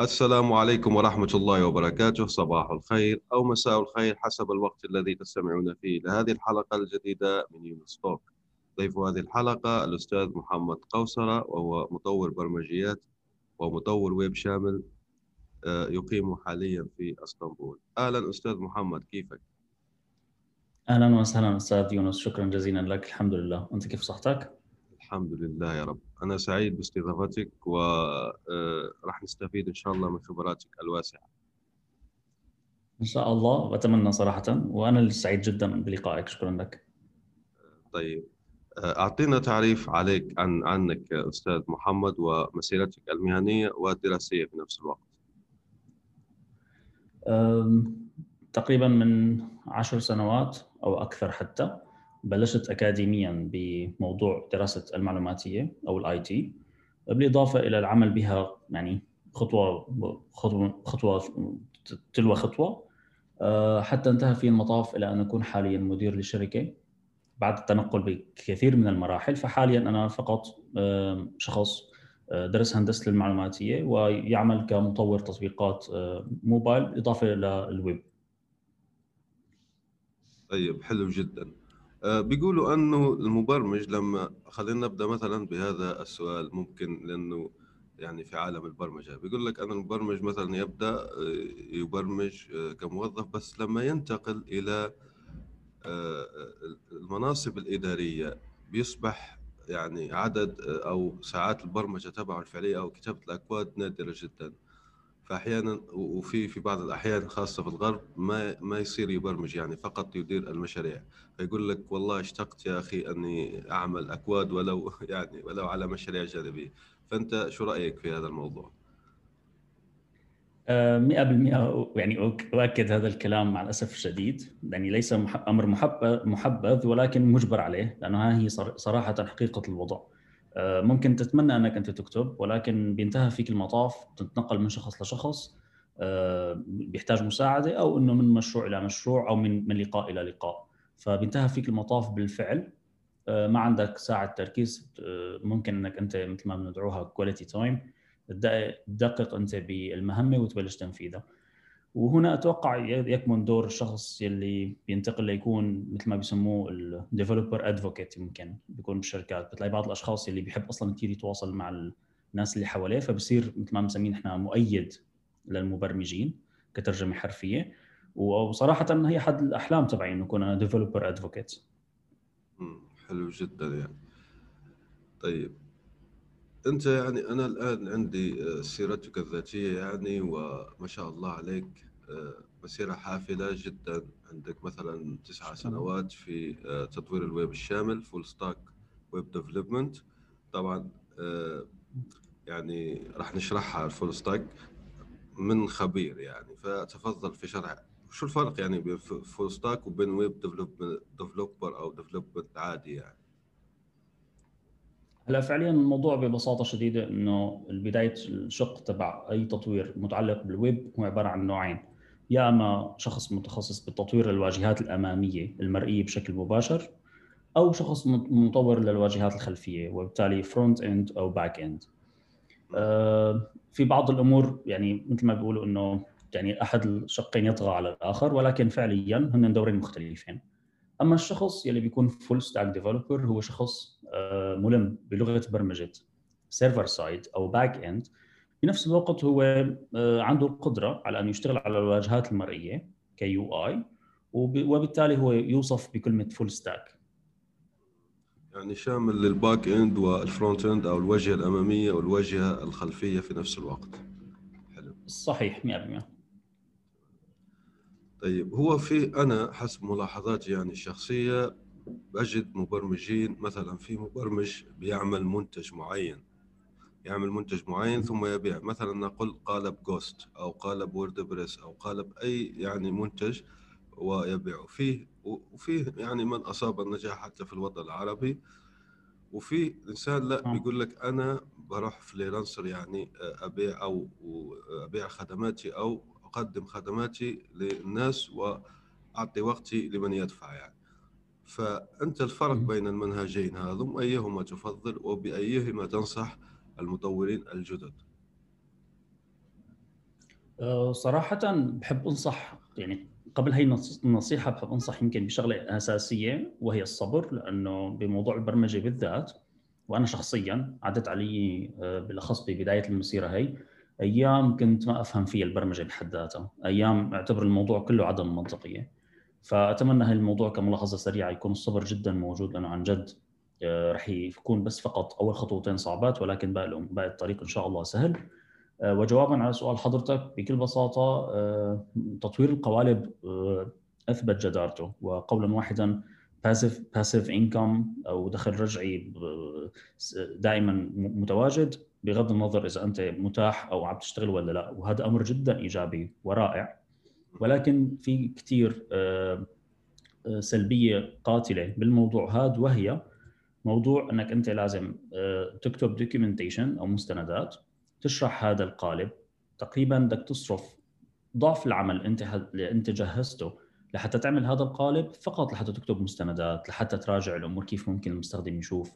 السلام عليكم ورحمة الله وبركاته. صباح الخير أو مساء الخير حسب الوقت الذي تستمعون فيه لهذه الحلقة الجديدة من يونس توك ضيف هذه الحلقة الأستاذ محمد قوسرة وهو مطور برمجيات ومطور ويب شامل آه، يقيم حاليا في إسطنبول. أهلا أستاذ محمد كيفك؟ أهلا وسهلا أستاذ يونس شكرا جزيلا لك. الحمد لله. أنت كيف صحتك؟ الحمد لله يا رب. أنا سعيد باستضافتك وراح آه، نستفيد إن شاء الله من خبراتك الواسعة. إن شاء الله وأتمنى صراحة وأنا السعيد جدا بلقائك. شكرا لك. طيب آه، أعطينا تعريف عليك عن عنك أستاذ محمد ومسيرتك المهنية والدراسية في نفس الوقت. تقريبا من عشر سنوات أو أكثر حتى. بلشت اكاديميا بموضوع دراسة المعلوماتية أو ال IT بالإضافة إلى العمل بها يعني خطوة خطوة خطوة تلو خطوة آه، حتى انتهى في المطاف إلى أن أكون حاليا مدير لشركة. بعد التنقل بكثير من المراحل فحاليا أنا فقط شخص آه، درس هندسة المعلوماتيه ويعمل كمطور تطبيقات آه، موبايل إضافة للويب طيب حلو جدا. بيقولوا أنه المبرمج لما خلينا نبدأ مثلا بهذا السؤال ممكن لأنه يعني في عالم البرمجة. بيقول لك أنا المبرمج مثلا يبدأ آه، يبرمج آه، كموظف بس لما ينتقل إلى المناصب الإدارية بيصبح يعني عدد أو ساعات البرمجة تبعه الفعلية أو كتابة الأكواد نادرة جدا. فأحيانا وفي في بعض الأحيان خاصة في الغرب ما ما يصير يبرمج يعني فقط يدير المشاريع. فيقول لك والله اشتقت يا أخي أني أعمل أكواد ولو يعني ولو على مشاريع جانبية. فأنت شو رأيك في هذا الموضوع؟ 100% آه، يعني أؤكد هذا الكلام مع الأسف الشديد. يعني ليس أمر محبذ ولكن مجبر عليه لأنه هي صراحة حقيقة الوضع. ممكن تتمنى أنك أنت تكتب ولكن بينتهى فيك المطاف تتنقل من شخص لشخص آه، بيحتاج مساعدة أو إنه من مشروع إلى مشروع أو من من لقاء إلى لقاء. فبينتهى فيك المطاف بالفعل. آه، ما عندك ساعة تركيز ممكن إنك أنت مثل ما بندعوها quality time تدقق أنت بالمهمة وتبلش تنفيذها. وهنا أتوقع يكمن دور الشخص يلي بينتقل ليكون مثل ما بيسموه ال developer advocate يمكن بيكون بالشركات. بتلاقي بعض الأشخاص يلي بيحب أصلا كثير يتواصل مع الناس اللي حواليه فبصير مثل ما مسمين إحنا مؤيد للمبرمجين كترجمة حرفية. وصراحه هي حد الأحلام تبعي إنه أكون أنا developer advocate حلو جدا يعني. طيب أنت يعني أنا الآن عندي آه، سيرتك الذاتية يعني وما شاء الله عليك آه، مسيرة حافلة جدا. عندك مثلا تسعة سنوات في آه، تطوير الويب الشامل full stack web development طبعا يعني راح نشرحها ال full stack من خبير يعني. فتفضل في شرح شو الفرق يعني بين full stack وبين web developer أو development عادي يعني؟ هلا فعليا الموضوع ببساطة شديدة إنه بدايه الشق تبع أي تطوير متعلق بالويب هو عبارة عن نوعين. يا أما شخص متخصص بتطوير الواجهات الأمامية المرئية بشكل مباشر أو شخص مطور للواجهات الخلفية وبالتالي front end أو back end في بعض الأمور يعني مثل ما بيقولوا إنه يعني أحد الشقين يطغى على الآخر ولكن فعليا هن دورين مختلفين. أما الشخص يلي بيكون full stack developer هو شخص آه، ملم بلغة برمجة server side أو back end بنفس الوقت هو آه، عنده القدرة على أن يشتغل على الواجهات المرئية UI وبالتالي هو يوصف بكلمة full stack يعني شامل لل back end وال front end أو الواجهه الأمامية والواجهه الخلفية في نفس الوقت. حلو. صحيح 100% طيب هو في أنا حسب ملاحظاتي يعني الشخصية بجد مبرمجين مثلا في مبرمج بيعمل منتج معين يعمل منتج معين ثم يبيع. مثلا نقول قالب Ghost أو قالب WordPress أو قالب أي يعني منتج ويبيعه. فيه وفيه يعني من أصاب النجاح حتى في الوطن العربي. وفي إنسان لا نعم. بيقول لك أنا بروح فريلانسر يعني أبيع أو أبيع خدماتي أو أقدم خدماتي للناس وأعطي وقتي لمن يدفع يعني. فأنت الفرق. بين المنهجين هذم أيهما تفضل وبأيهما تنصح المطورين الجدد؟ أه، صراحة بحب أنصح يعني قبل هي النص- النصيحة بحب أنصح يمكن بشغلة أساسية وهي الصبر لأنه بموضوع البرمجة بالذات وأنا شخصيا عدت علي أه، بالأخص ببداية المسيرة هي أيام كنت ما أفهم فيها البرمجة بحد ذاتها. أيام أعتبر الموضوع كله عدم منطقية. فأتمنى هاي الموضوع كملاحظة سريعة يكون الصبر جدا موجود لأنه عن جد أه، رح يكون بس فقط أول خطوتين صعبات ولكن باقي باقي الطريق إن شاء الله سهل. آه، وجوابا على سؤال حضرتك بكل بساطة آه، تطوير القوالب آه، أثبت جدارته. وقولا واحدا passive passive income أو دخل رجعي دائما متواجد. بغض النظر إذا أنت متاح أو عم تشتغل ولا لا. وهذا أمر جدا إيجابي ورائع. ولكن في كثير آه، آه، سلبية قاتلة بالموضوع هذا وهي موضوع أنك أنت لازم آه، تكتب دوكيومنتيشن أو مستندات تشرح هذا القالب. تقريبا بدك تصرف ضعف العمل أنت اللي أنت جهزته لحتى تعمل هذا القالب فقط لحتى تكتب مستندات لحتى تراجع الأمور كيف ممكن المستخدم يشوف.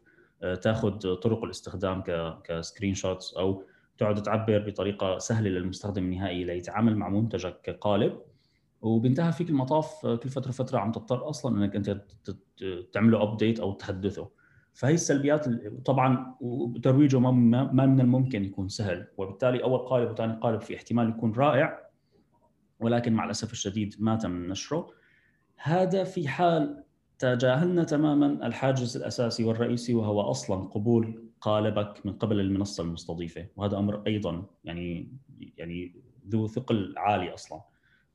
تاخذ طرق الاستخدام ك screenshots أو تقعد تعبر بطريقة سهلة للمستخدم النهائي ليتعامل مع منتجك كقالب. وبانتهى فيك المطاف كل فترة فترة عم تضطر أصلا إنك أنت تعمله update أو تحدثه. فهي السلبيات ال- طبعا وترويجه ما ما من الممكن يكون سهل. وبالتالي أول قالب وثاني قالب في احتمال يكون رائع ولكن مع الأسف الشديد ما تم نشره. هذا في حال تجاهلنا تماما الحاجز الأساسي والرئيسي وهو أصلا قبول قالبك من قبل المنصة المستضيفة وهذا أمر أيضا يعني يعني ذو ثقل عالي أصلا.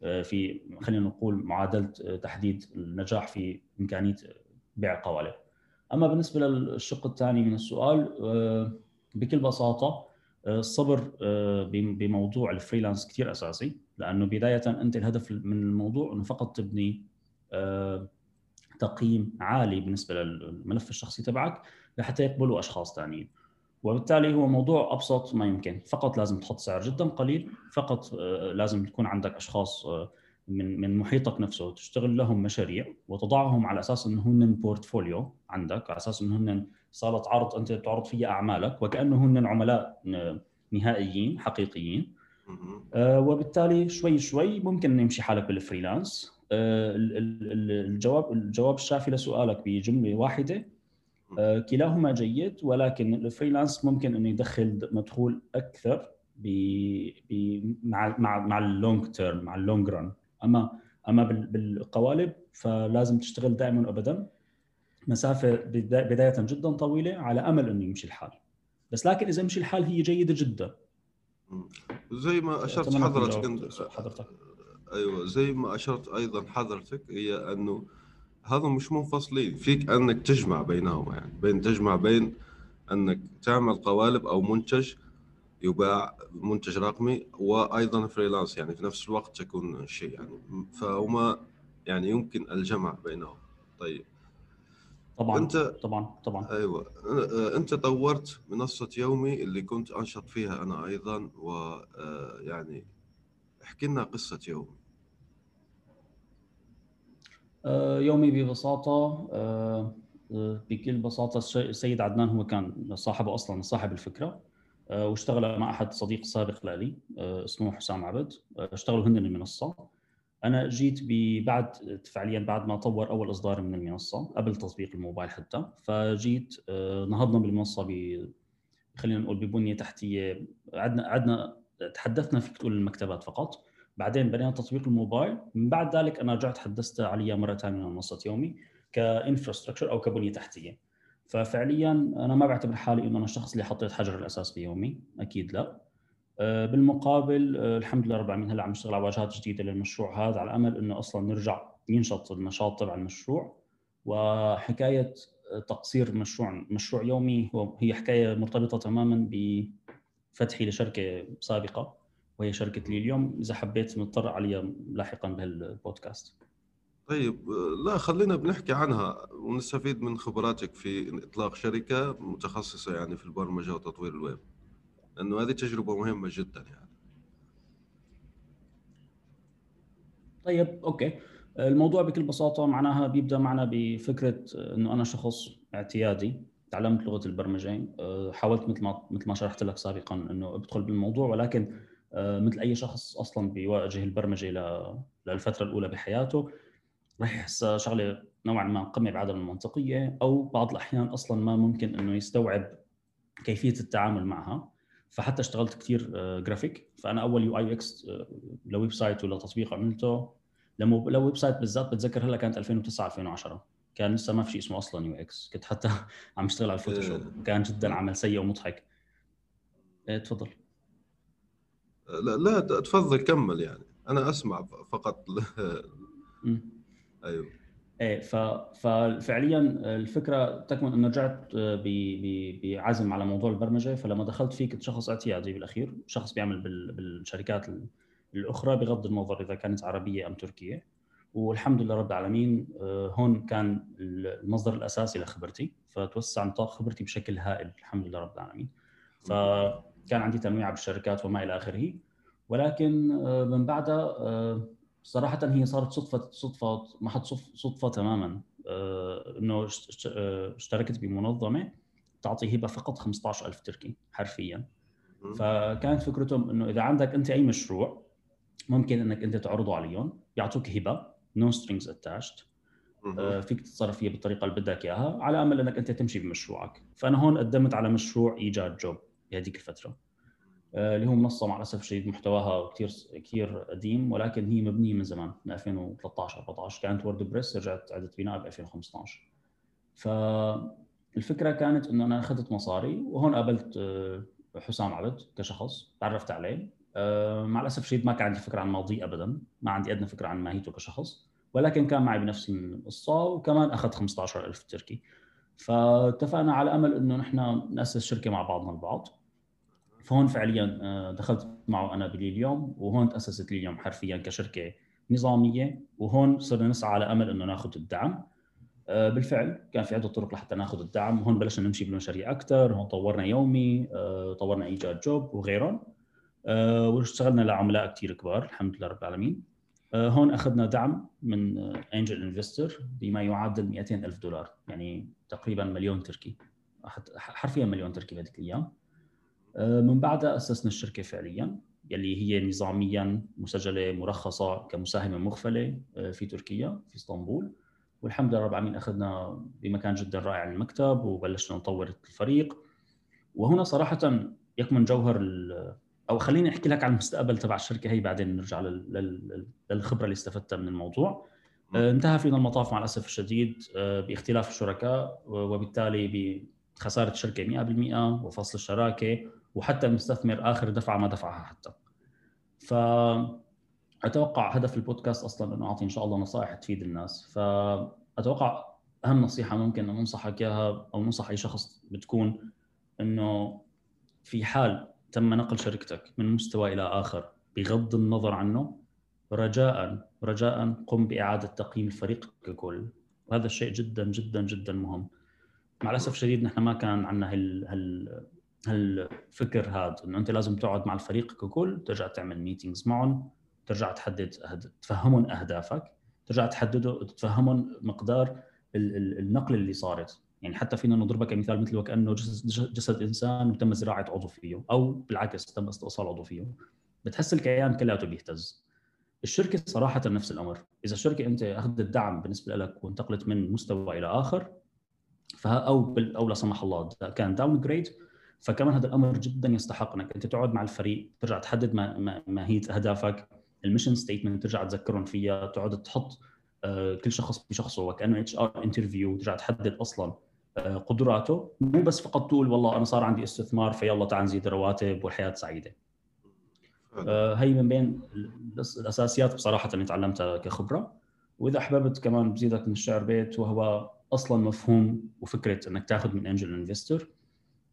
آه، في خلينا نقول معادلة آه، تحديد النجاح في إمكانية بيع قوالب أما بالنسبة للشق الثاني من السؤال آه، بكل بساطة الصبر بم- بموضوع الفريلانس كثير أساسي لأنه بداية أنت الهدف من الموضوع أنه فقط تبني تقييم عالي بالنسبة للملف الشخصي تبعك لحتى يقبلوا أشخاص ثانيين وبالتالي هو موضوع أبسط ما يمكن. فقط لازم تحط سعر جدا قليل فقط آه، لازم تكون عندك أشخاص آه، من من محيطك نفسه تشتغل لهم مشاريع وتضعهم على أساس إنه هن portfolio عندك على أساس إنه هن صاله عرض أنت بتعرض فيها أعمالك وكأنه هن عملاء نهائيين حقيقيين. آه، وبالتالي شوي شوي ممكن يمشي حالك بال freelance. ال- ال- ال- الجواب الجواب الشافي لسؤالك بجملة واحدة. آه، كلاهما جيد ولكن ال freelance ممكن إنه يدخل مدخول أكثر ب مع مع مع ال long term مع ال long run أما أما بال- بالقوالب فلازم تشتغل دائما وابدا. مسافة بدا- بداية جدا طويلة على أمل إنه يمشي الحال. بس لكن إذا مشي الحال هي جيدة جدا. زي ما أشرت حضرتك حضرتك. أيوه زي ما أشرت أيضا حضرتك هي أنه هذا مش منفصلين. فيك أنك تجمع بينهما يعني. بين تجمع بين أنك تعمل قوالب أو منتج يباع منتج رقمي وأيضا فريلانس يعني. في نفس الوقت تكون شيء يعني. فهما يعني يمكن الجمع بينهم. طيب. طبعا أنت- طبعا طبعا. أيوه. أنت طورت منصة يومي اللي كنت أنشط فيها أنا أيضا ويعني احكي لنا قصة يومي. آه، يومي ببساطة آه، آه، بكل بساطة السيد عدنان هو كان صاحبه أصلا صاحب الفكرة آه، واشتغل مع أحد صديق سابق لي آه، اسمه حسام عبد آه، اشتغلوا هن المنصة. أنا جيت بعد فعليا بعد ما طور أول إصدار من المنصة قبل تطبيق الموبايل حتى فجيت آه، نهضنا بالمنصة ب خلينا نقول ببنية تحتية عدنا عدنا تحدثنا فيك تقول المكتبات فقط. بعدين بنينا تطبيق الموبايل. من بعد ذلك أنا رجعت حدثت عليها مرة ثانية من منصة يومي كإنفراستراكشر أو كبنية تحتية. ففعليا أنا ما بعتبر حالي إنه أنا الشخص اللي حطيت حجر الأساس بيومي أكيد لا. آه، بالمقابل آه، الحمد لله رب العالمين هلأ عم نشتغل على واجهات جديدة للمشروع هذا على امل إنه أصلا نرجع ينشط النشاط تبع المشروع. وحكاية تقصير مشروع مشروع يومي هو هي حكاية مرتبطة تماما ب فتحي لشركة سابقة. وهي شركه لي اليوم. إذا حبيت نتطرق عليها لاحقا بهالبودكاست. طيب لا خلينا بنحكي عنها ونستفيد من خبراتك في إطلاق شركة متخصصة يعني في البرمجة وتطوير الويب. لأنه هذه تجربة مهمة جدا يعني. طيب okay. الموضوع بكل بساطة معناها بيبدأ معنا بفكرة إنه أنا شخص اعتيادي تعلمت لغة البرمجة حاولت مثل ما مثل ما شرحت لك سابقا إنه أدخل بالموضوع ولكن مثل أي شخص أصلا بيواجه البرمجة للفتره الأولى بحياته راح يحس شغلة نوعا ما قمة بعدم المنطقية أو بعض الأحيان أصلا ما ممكن إنه يستوعب كيفية التعامل معها. فحتى اشتغلت كثير جرافيك فأنا أول UI UX ل website ولا تطبيق عملته. لما لو website بالذات بتذكر هلا كانت 2009 2010 كان لسه ما في شيء اسمه أصلا UX كنت حتى عم اشتغل على ال Photoshop. كان جدا عمل سيء ومضحك. إيه تفضل. لا لا تفضل كمل يعني. أنا أسمع فقط. أيوه. إيه ف... ففعليا الفكرة تكمن أنه رجعت. ب... بعزم على موضوع البرمجة فلما دخلت فيه كنت شخص اعتيادي بالاخير شخص بيعمل بال... بالشركات الأخرى بغض النظر إذا كانت عربية أم تركية. والحمد لله رب العالمين آه، هون كان المصدر الأساسي لخبرتي فتوسع نطاق خبرتي بشكل هائل الحمد لله رب العالمين. فكان عندي تنويع بالشركات وما إلى آخره. ولكن آه، من بعدها آه، صراحة هي صارت صدفة صدفة محط صدفة تماما. إنه اشتركت بمنظمة تعطي هبة فقط 15000 تركي حرفيا. فكانت فكرتهم إنه إذا عندك أنت أي مشروع ممكن إنك أنت تعرضه عليهم يعطوك هبة no strings attached فيك تتصرف فيها بالطريقة اللي بدك إياها على أمل إنك أنت تمشي بمشروعك. فأنا هون قدمت على مشروع إيجاد جوب. بهذيك الفترة. آه، اللي هو منصة مع الأسف الشديد محتواها كثير كثير قديم ولكن هي مبنية من زمان من 2013 14 كانت WordPress رجعت عدت بناء ب 2015 فالفكرة كانت إنه أنا أخذت مصاري وهون قابلت آه، حسام عبد كشخص تعرفت عليه. آه، مع الأسف الشديد ما كان عندي فكرة عن ماضيه ابدا ما عندي أدنى فكرة عن ماهيته كشخص ولكن كان معي بنفس القصة وكمان اخذ 15000 تركي. فاتفقنا على أمل إنه نحن نأسس شركة مع بعضنا البعض. فهون فعليا آه، دخلت معه أنا بلي اليوم وهون تأسست لي اليوم حرفيا كشركة نظامية وهون صرنا نسعى على امل إنه ناخذ الدعم. آه، بالفعل كان في عدة طرق لحتى ناخذ الدعم. هون بلشنا نمشي بالمشاريع أكثر هون طورنا يومي طورنا إيجاد جوب وغيرهم. آه، واشتغلنا لعملاء كثير كبار الحمد لله رب العالمين. آه، هون أخذنا دعم من انجل انفستر بما يعادل 200 ألف دولار يعني تقريبا مليون تركي حرفيا مليون تركي بهذيك الأيام. آه، من بعدها أسسنا الشركة فعليا يلي هي نظاميا مسجلة مرخصة كمساهمة مغفلة في تركيا في إسطنبول. والحمد لله رب العالمين أخذنا بمكان جدا رائع المكتب وبلشنا نطور الفريق. وهنا صراحة يكمن جوهر أو خليني أحكي لك عن المستقبل تبع الشركة هي بعدين نرجع للخبرة اللي استفدتها من الموضوع. آه، انتهى فينا المطاف مع الأسف الشديد آه، باختلاف الشركاء وبالتالي بخسارة الشركة 100% وفصل الشراكة. وحتى المستثمر آخر دفعة ما دفعها حتى. ف أتوقع هدف البودكاست أصلا إنه أعطي إن شاء الله نصائح تفيد الناس. فاتوقع أهم نصيحة ممكن ننصحك إياها أو ننصح أي شخص بتكون إنه في حال تم نقل شركتك من مستوى إلى آخر بغض النظر عنه رجاء رجاء قم بإعادة تقييم الفريق ككل. وهذا الشيء جدا جدا جدا مهم. مع الأسف الشديد نحن ما كان عندنا هال هالفكر هذا إنه أنت لازم تقعد مع الفريق ككل ترجع تعمل ميتينجز معهم ترجع تحدد تفهمهم أهدافك ترجع تحددوا تفهمهم مقدار النقل اللي صارت. يعني حتى فينا نضربها كمثال مثل وكأنه جسد, جسد إنسان وتم زراعة عضو فيه أو بالعكس تم استئصال عضو فيه. بتحس الكيان كلياته بيهتز. الشركة صراحة نفس الأمر. إذا الشركة أنت أخذت الدعم بالنسبة لك وانتقلت من مستوى إلى آخر فها أو أو لا سمح الله كان downgrade فكمان هذا الأمر جدا يستحق انك أنت تقعد مع الفريق ترجع تحدد ماهيه اهدافك ال mission statement ترجع تذكرهم فيها تقعد تحط آه، كل شخص بشخصه وكأنه HR interview ترجع تحدد أصلا قدراته. مو بس فقط تقول والله أنا صار عندي استثمار فيلا تعال نزيد الرواتب والحياة سعيدة. آه، هي من بين الأساسيات بصراحة اللي تعلمتها كخبرة. وإذا أحببت كمان بزيدك من الشعر بيت وهو أصلا مفهوم وفكرة إنك تاخذ من angel investor آه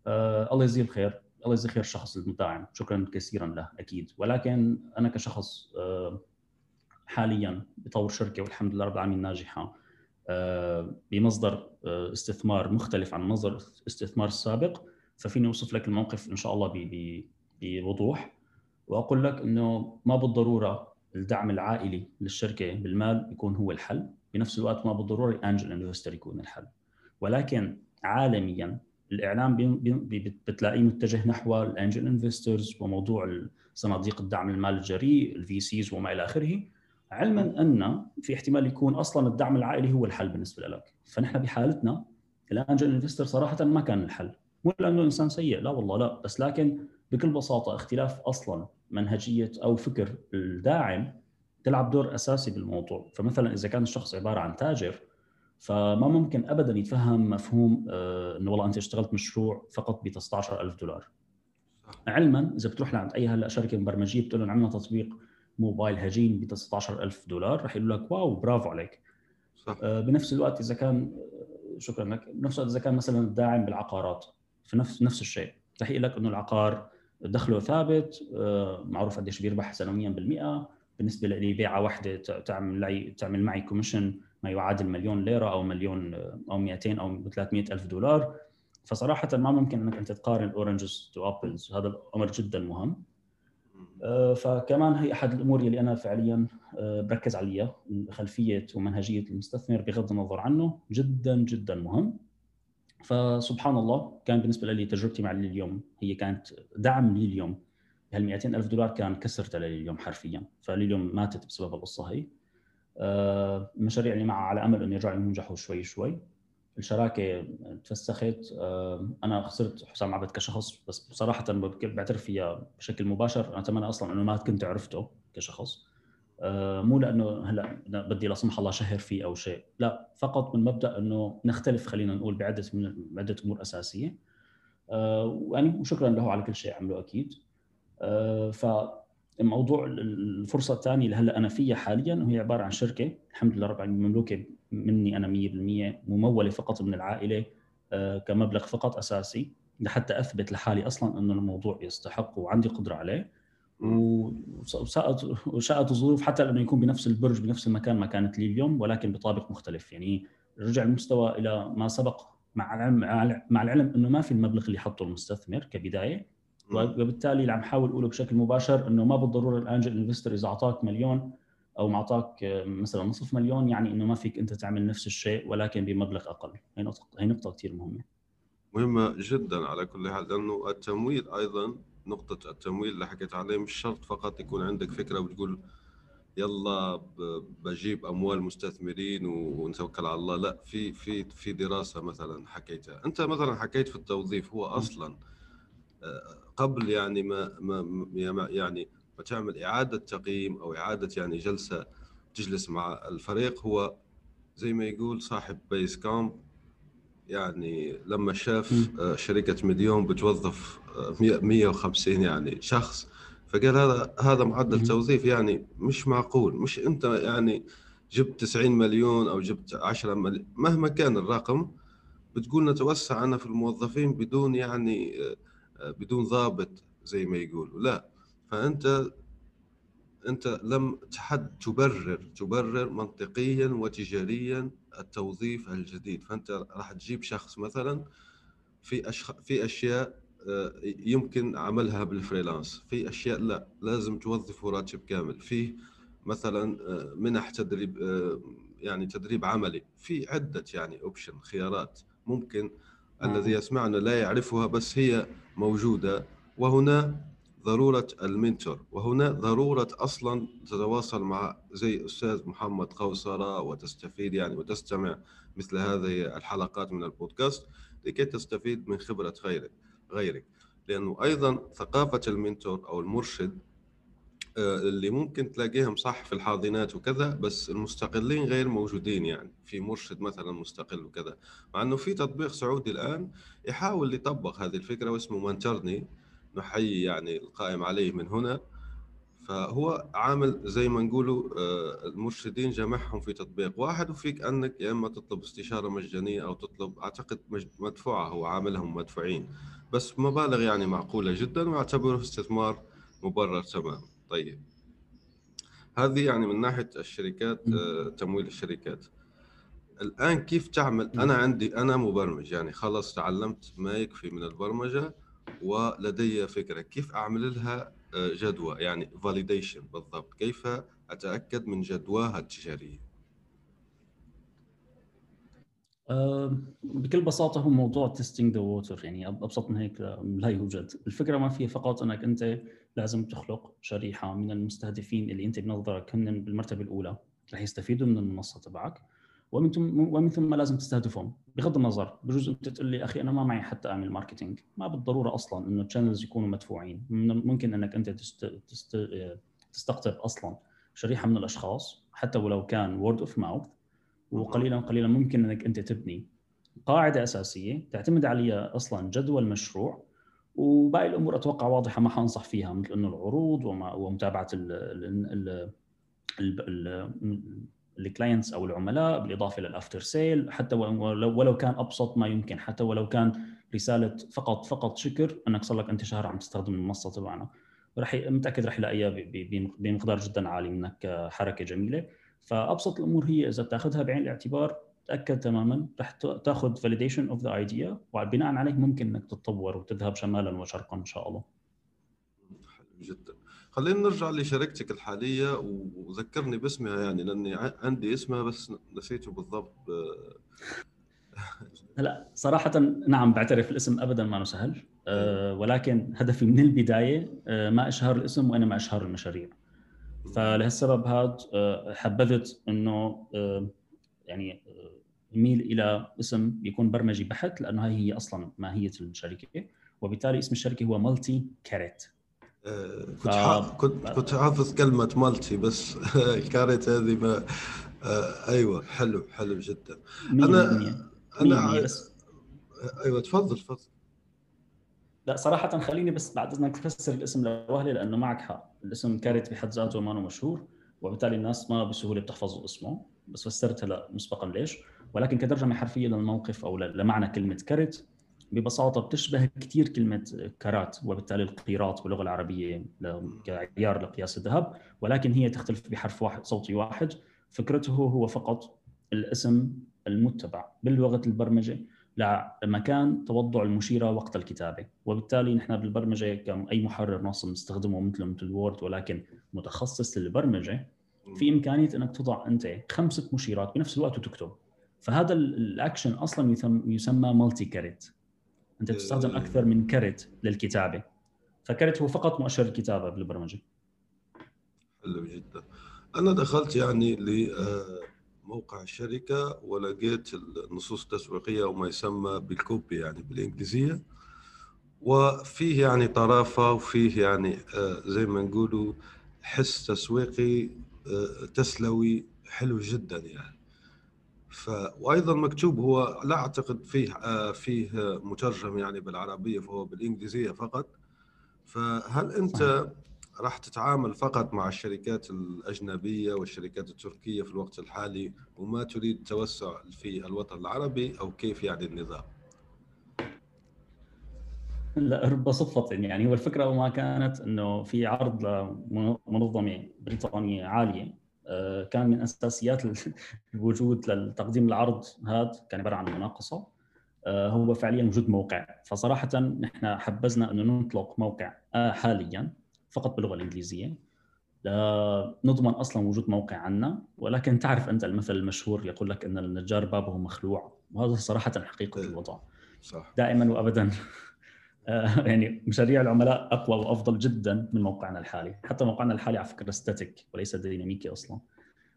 الله يجزيه الخير الله يجزي خير الشخص المداعم شكرا كثيرا له أكيد. ولكن أنا كشخص آه، حاليا بطور شركة والحمد لله رب العالمين ناجحة آه، بمصدر آه، استثمار مختلف عن مصدر الاستثمار السابق ففيني أوصف لك الموقف إن شاء الله بوضوح. وأقول لك إنه ما بالضرورة الدعم العائلي للشركة بالمال يكون هو الحل. بنفس الوقت ما بالضرورة الانجل إنفستر يكون الحل. ولكن عالميا الإعلام بتلاقيه متجه نحو ال angel investors وموضوع صناديق الدعم المال الجريء ال VCs وما إلى آخره. علما أن في احتمال يكون أصلا الدعم العائلي هو الحل بالنسبة لك. فنحن بحالتنا ال angel investor صراحة ما كان الحل. مو لأنه إنسان سيء لا والله لا. بس لكن بكل بساطة اختلاف أصلا منهجية أو فكر الداعم تلعب دور أساسي بالموضوع. فمثلا إذا كان الشخص عبارة عن تاجر فما ممكن ابدا يتفهم مفهوم آه، إنه والله أنت اشتغلت مشروع فقط ب 19000 دولار. علما إذا بتروح لعند أي هلأ شركة مبرمجية بتقول لهم عندنا تطبيق موبايل هجين ب 19000 دولار رح يقولوا لك واو برافو عليك. صح. آه، بنفس الوقت إذا كان آه، شكرا لك بنفس الوقت إذا كان مثلا داعم بالعقارات في نفس نفس الشيء. رح يقول لك إنه العقار دخله ثابت معروف قديش بيربح سنويا بالمئة بالنسبة لي بيعه واحدة تعمل تعمل معي commission ما يعادل مليون ليرة أو مليون أو 200 أو 300 ألف دولار. فصراحة ما ممكن إنك أنت تقارن oranges to apples. هذا الأمر جدا مهم. آه، فكمان هي أحد الأمور اللي أنا فعليا آه، بركز عليها. خلفيه ومنهجية المستثمر بغض النظر عنه جدا جدا مهم. فسبحان الله كان بالنسبة لي تجربتي مع لي اليوم هي كانت دعم لي اليوم. هال 200 ألف دولار كان كسرت لي اليوم حرفيا. فلي اليوم ماتت بسبب القصة هي. المشاريع اللي معها على أمل انه يرجعوا ينجحوا شوي شوي. الشراكة تفسخت أنا خسرت حسام عبد كشخص بس بصراحة بعترف فيها بشكل مباشر. أنا أتمنى أصلا إنه ما كنت عرفته كشخص. مو لأنه هلأ بدي لا سمح الله شهر فيه أو شيء لا فقط من مبدأ إنه نختلف خلينا نقول بعدة من بعدة أمور أساسية. يعني وشكرا له على كل شيء عمله أكيد. ف موضوع الفرصة الثانية اللي هلا أنا فيها حاليا وهي عبارة عن شركة الحمد لله رب العالمين مملوكة مني أنا 100% ممولة فقط من العائلة آه، كمبلغ فقط أساسي لحتى أثبت لحالي أصلا إنه الموضوع يستحق وعندي قدرة عليه. وشاءت الظروف حتى لأنه يكون بنفس البرج بنفس المكان ما كانت لي اليوم ولكن بطابق مختلف. يعني رجع المستوى إلى ما سبق مع العلم مع العلم إنه ما في المبلغ اللي حطه المستثمر كبداية. وبالتالي اللي عم حاول اقوله بشكل مباشر إنه ما بالضرورة الانجل انفستر إذا أعطاك مليون أو معطاك آه، مثلا نصف مليون يعني إنه ما فيك أنت تعمل نفس الشيء ولكن بمبلغ أقل. هي نقطه هي نقطة كثير مهمة. مهمة جدا على كل حال لأنه التمويل أيضا نقطة التمويل اللي حكيت عليه مش شرط فقط يكون عندك فكرة وتقول يلا بجيب أموال مستثمرين ونتوكل على الله لا في في في دراسة مثلا حكيتها. أنت مثلا حكيت في التوظيف هو أصلا آه، قبل يعني ما ما يعني ما تعمل إعادة تقييم أو إعادة يعني جلسة تجلس مع الفريق هو زي ما يقول صاحب بيس كامب يعني لما شاف آه، شركة مليون بتوظف 150 آه، يعني شخص فقال هذا هذا معدل توظيف يعني مش معقول مش أنت يعني جبت 90 مليون أو جبت 10 مليون مهما كان الرقم بتقول نتوسع أنا في الموظفين بدون يعني آه، بدون ضابط زي ما يقولوا. لا فأنت أنت لم تحد تبرر تبرر منطقيا وتجاريا التوظيف الجديد. فأنت راح تجيب شخص مثلا في أشخ... في أشياء آه، يمكن عملها بال freelance. في أشياء لا لازم توظف راتب كامل. في مثلا آه، منح تدريب آه، يعني تدريب عملي. في عدة يعني option خيارات ممكن الذي يسمعنا لا يعرفها بس هي موجودة. وهنا ضرورة ال mentor. وهنا ضرورة أصلا تتواصل مع زي أستاذ محمد قوصره وتستفيد يعني وتستمع مثل هذه الحلقات من البودكاست لكي تستفيد من خبرة غيرك غيرك. لأنه أيضا ثقافة المنتور أو المرشد اللي ممكن تلاقيهم صح في الحاضنات وكذا بس المستقلين غير موجودين يعني في مرشد مثلا مستقل وكذا. مع إنه في تطبيق سعودي الآن يحاول يطبق هذه الفكرة واسمه منترني نحيي يعني القائم عليه من هنا. فهو عامل زي ما نقولوا آه، المرشدين جمعهم في تطبيق واحد وفيك أنك يا إما تطلب استشارة مجانية أو تطلب أعتقد مدفوعة هو عاملهم مدفوعين. بس مبالغ يعني معقولة جدا واعتبره استثمار مبرر تماما. طيب. هذه يعني من ناحية الشركات آه، تمويل الشركات. الآن كيف تعمل؟ أنا عندي أنا مبرمج يعني خلص تعلمت ما يكفي من البرمجة ولدي فكرة كيف أعمل لها آه، جدوى يعني فاليديشن بالضبط. كيف أتأكد من جدواها التجارية؟ بكل بساطة هو موضوع testing the water يعني أبسط من هيك لا يوجد. الفكرة ما فيها فقط أنك أنت لازم تخلق شريحة من المستهدفين اللي أنت بنظرك هن بالمرتبة الأولى رح يستفيدوا من المنصة تبعك. ومن ثم ومن ثم لازم تستهدفهم. بغض النظر بجوز أنت تقول لي أخي أنا ما معي حتى أعمل marketing ما بالضرورة أصلا إنه ال channels يكونوا مدفوعين. ممكن إنك أنت تست... تست... تستقطب أصلا شريحة من الأشخاص حتى ولو كان word of mouth وقليلا قليلا ممكن إنك أنت تبني قاعدة أساسية تعتمد عليها أصلا جدول المشروع وباقي الأمور أتوقع واضحة ما حانصح فيها مثل إنه العروض ومتابعة ال ال ال ال clients أو العملاء بالإضافة لل after sale حتى ولو, كان أبسط ما يمكن حتى ولو كان رسالة فقط فقط شكر أنك صار لك أنت شهر عم تستخدم المنصة تبعنا. رح متأكد رح يلاقيها بمقدار جدا عالي منك حركة جميلة. فأبسط الأمور هي إذا بتأخذها بعين الاعتبار تاكد تماما رح تاخذ validation of the idea وبناء عليه ممكن إنك تتطور وتذهب شمالا وشرقا إن شاء الله. حلو جدا. خلينا نرجع لشركتك الحالية وذكرني باسمها يعني لأني عندي اسمها بس نسيته بالضبط. هلأ صراحة نعم بعترف الاسم ابدا ما سهل أه ولكن هدفي من البداية أه ما أشهر الاسم وأنا ما أشهر المشاريع. فلهالسبب هذا أه حبذت إنه يعني ميل إلى اسم بيكون برمجي بحت لأنه هاي هي أصلا ماهية الشركة وبالتالي اسم الشركة هو مالتي كاريت كنت ف... كنت كنت حافظ كلمة مالتي بس الكارت هذه ما آه أيوه حلو حلو جدا. أنا أنا بس. أيوه تفضل تفضل. لا صراحة خليني بس بعد إذنك تفسر الاسم لوهلي لأنه معك حق، الاسم كارت بحد ذاته ما مشهور وبالتالي الناس ما بسهولة بتحفظ اسمه، بس فسرت هلا مسبقا ليش، ولكن كترجمة حرفية للموقف أو لمعنى كلمة كارت ببساطة بتشبه كثير كلمة كرات وبالتالي القيراط باللغة العربية كعيار لقياس الذهب ولكن هي تختلف بحرف واحد صوتي واحد. فكرته هو فقط الاسم المتبع بلغه البرمجة لمكان توضع المشيرة وقت الكتابة. وبالتالي نحن بالبرمجة كأي محرر نص نستخدمه مثل مثل وورد ولكن متخصص للبرمجة في إمكانية إنك تضع أنت خمسة مشيرات بنفس الوقت وتكتب. فهذا الأكشن أصلا يسمى multi caret انت تستخدم أكثر من caret للكتابة. ف caret هو فقط مؤشر الكتابة بالبرمجة. حلو جدا. أنا دخلت يعني لموقع الشركة ولقيت النصوص التسويقية وما يسمى بالكوبي يعني بالإنجليزية. وفيه يعني طرافة وفيه يعني آه، زي ما نقولوا حس تسويقي آه، تسلوي حلو جدا يعني. ف وأيضا مكتوب هو لا أعتقد فيه آه، فيه مترجم يعني بالعربية فهو بالإنجليزية فقط. فهل أنت راح تتعامل فقط مع الشركات الأجنبية والشركات التركية في الوقت الحالي وما تريد التوسع في الوطن العربي أو كيف يعني النظام؟ لا رب صدفة يعني هو الفكرة ما كانت إنه في عرض لمنظمة بريطانية عالية كان من أساسيات الوجود لتقديم العرض هذا كان عبارة عن مناقصة. آه، هو فعليا وجود موقع. فصراحة نحن حبذنا أنه نطلق موقع آه، حاليا فقط باللغة الإنجليزية. نضمن أصلا وجود موقع عنا ولكن تعرف أنت المثل المشهور يقول لك إن النجار بابه مخلوع وهذا صراحة حقيقة إيه، الوضع. صح. دائما وابدا. يعني مشاريع العملاء أقوى وأفضل جدا من موقعنا الحالي، حتى موقعنا الحالي على فكرة ستاتيك وليس ديناميكي أصلا.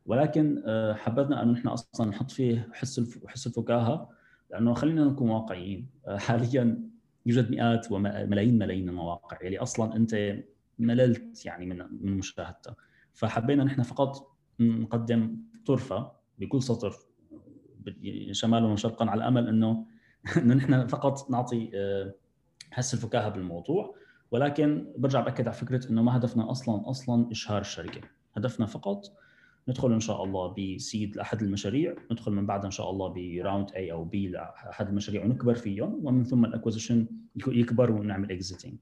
ولكن آه، حبذنا انه نحن أصلا نحط فيه حس حس الفكاهة لأنه خلينا نكون واقعيين، آه، حاليا يوجد مئات وملايين ملايين المواقع يلي أصلا أنت مللت يعني من من مشاهدتها. فحبينا نحن فقط نقدم طرفة بكل سطر شمالا وشرقا على امل أنه انه نحن فقط نعطي آه، حس الفكاهة بالموضوع ولكن برجع بأكد على فكرة إنه ما هدفنا أصلا أصلا إشهار الشركة. هدفنا فقط ندخل إن شاء الله ب seed لأحد المشاريع ندخل من بعدها إن شاء الله ب round A أو B لأحد المشاريع ونكبر فيهم ومن ثم ال acquisition يكبر ونعمل exiting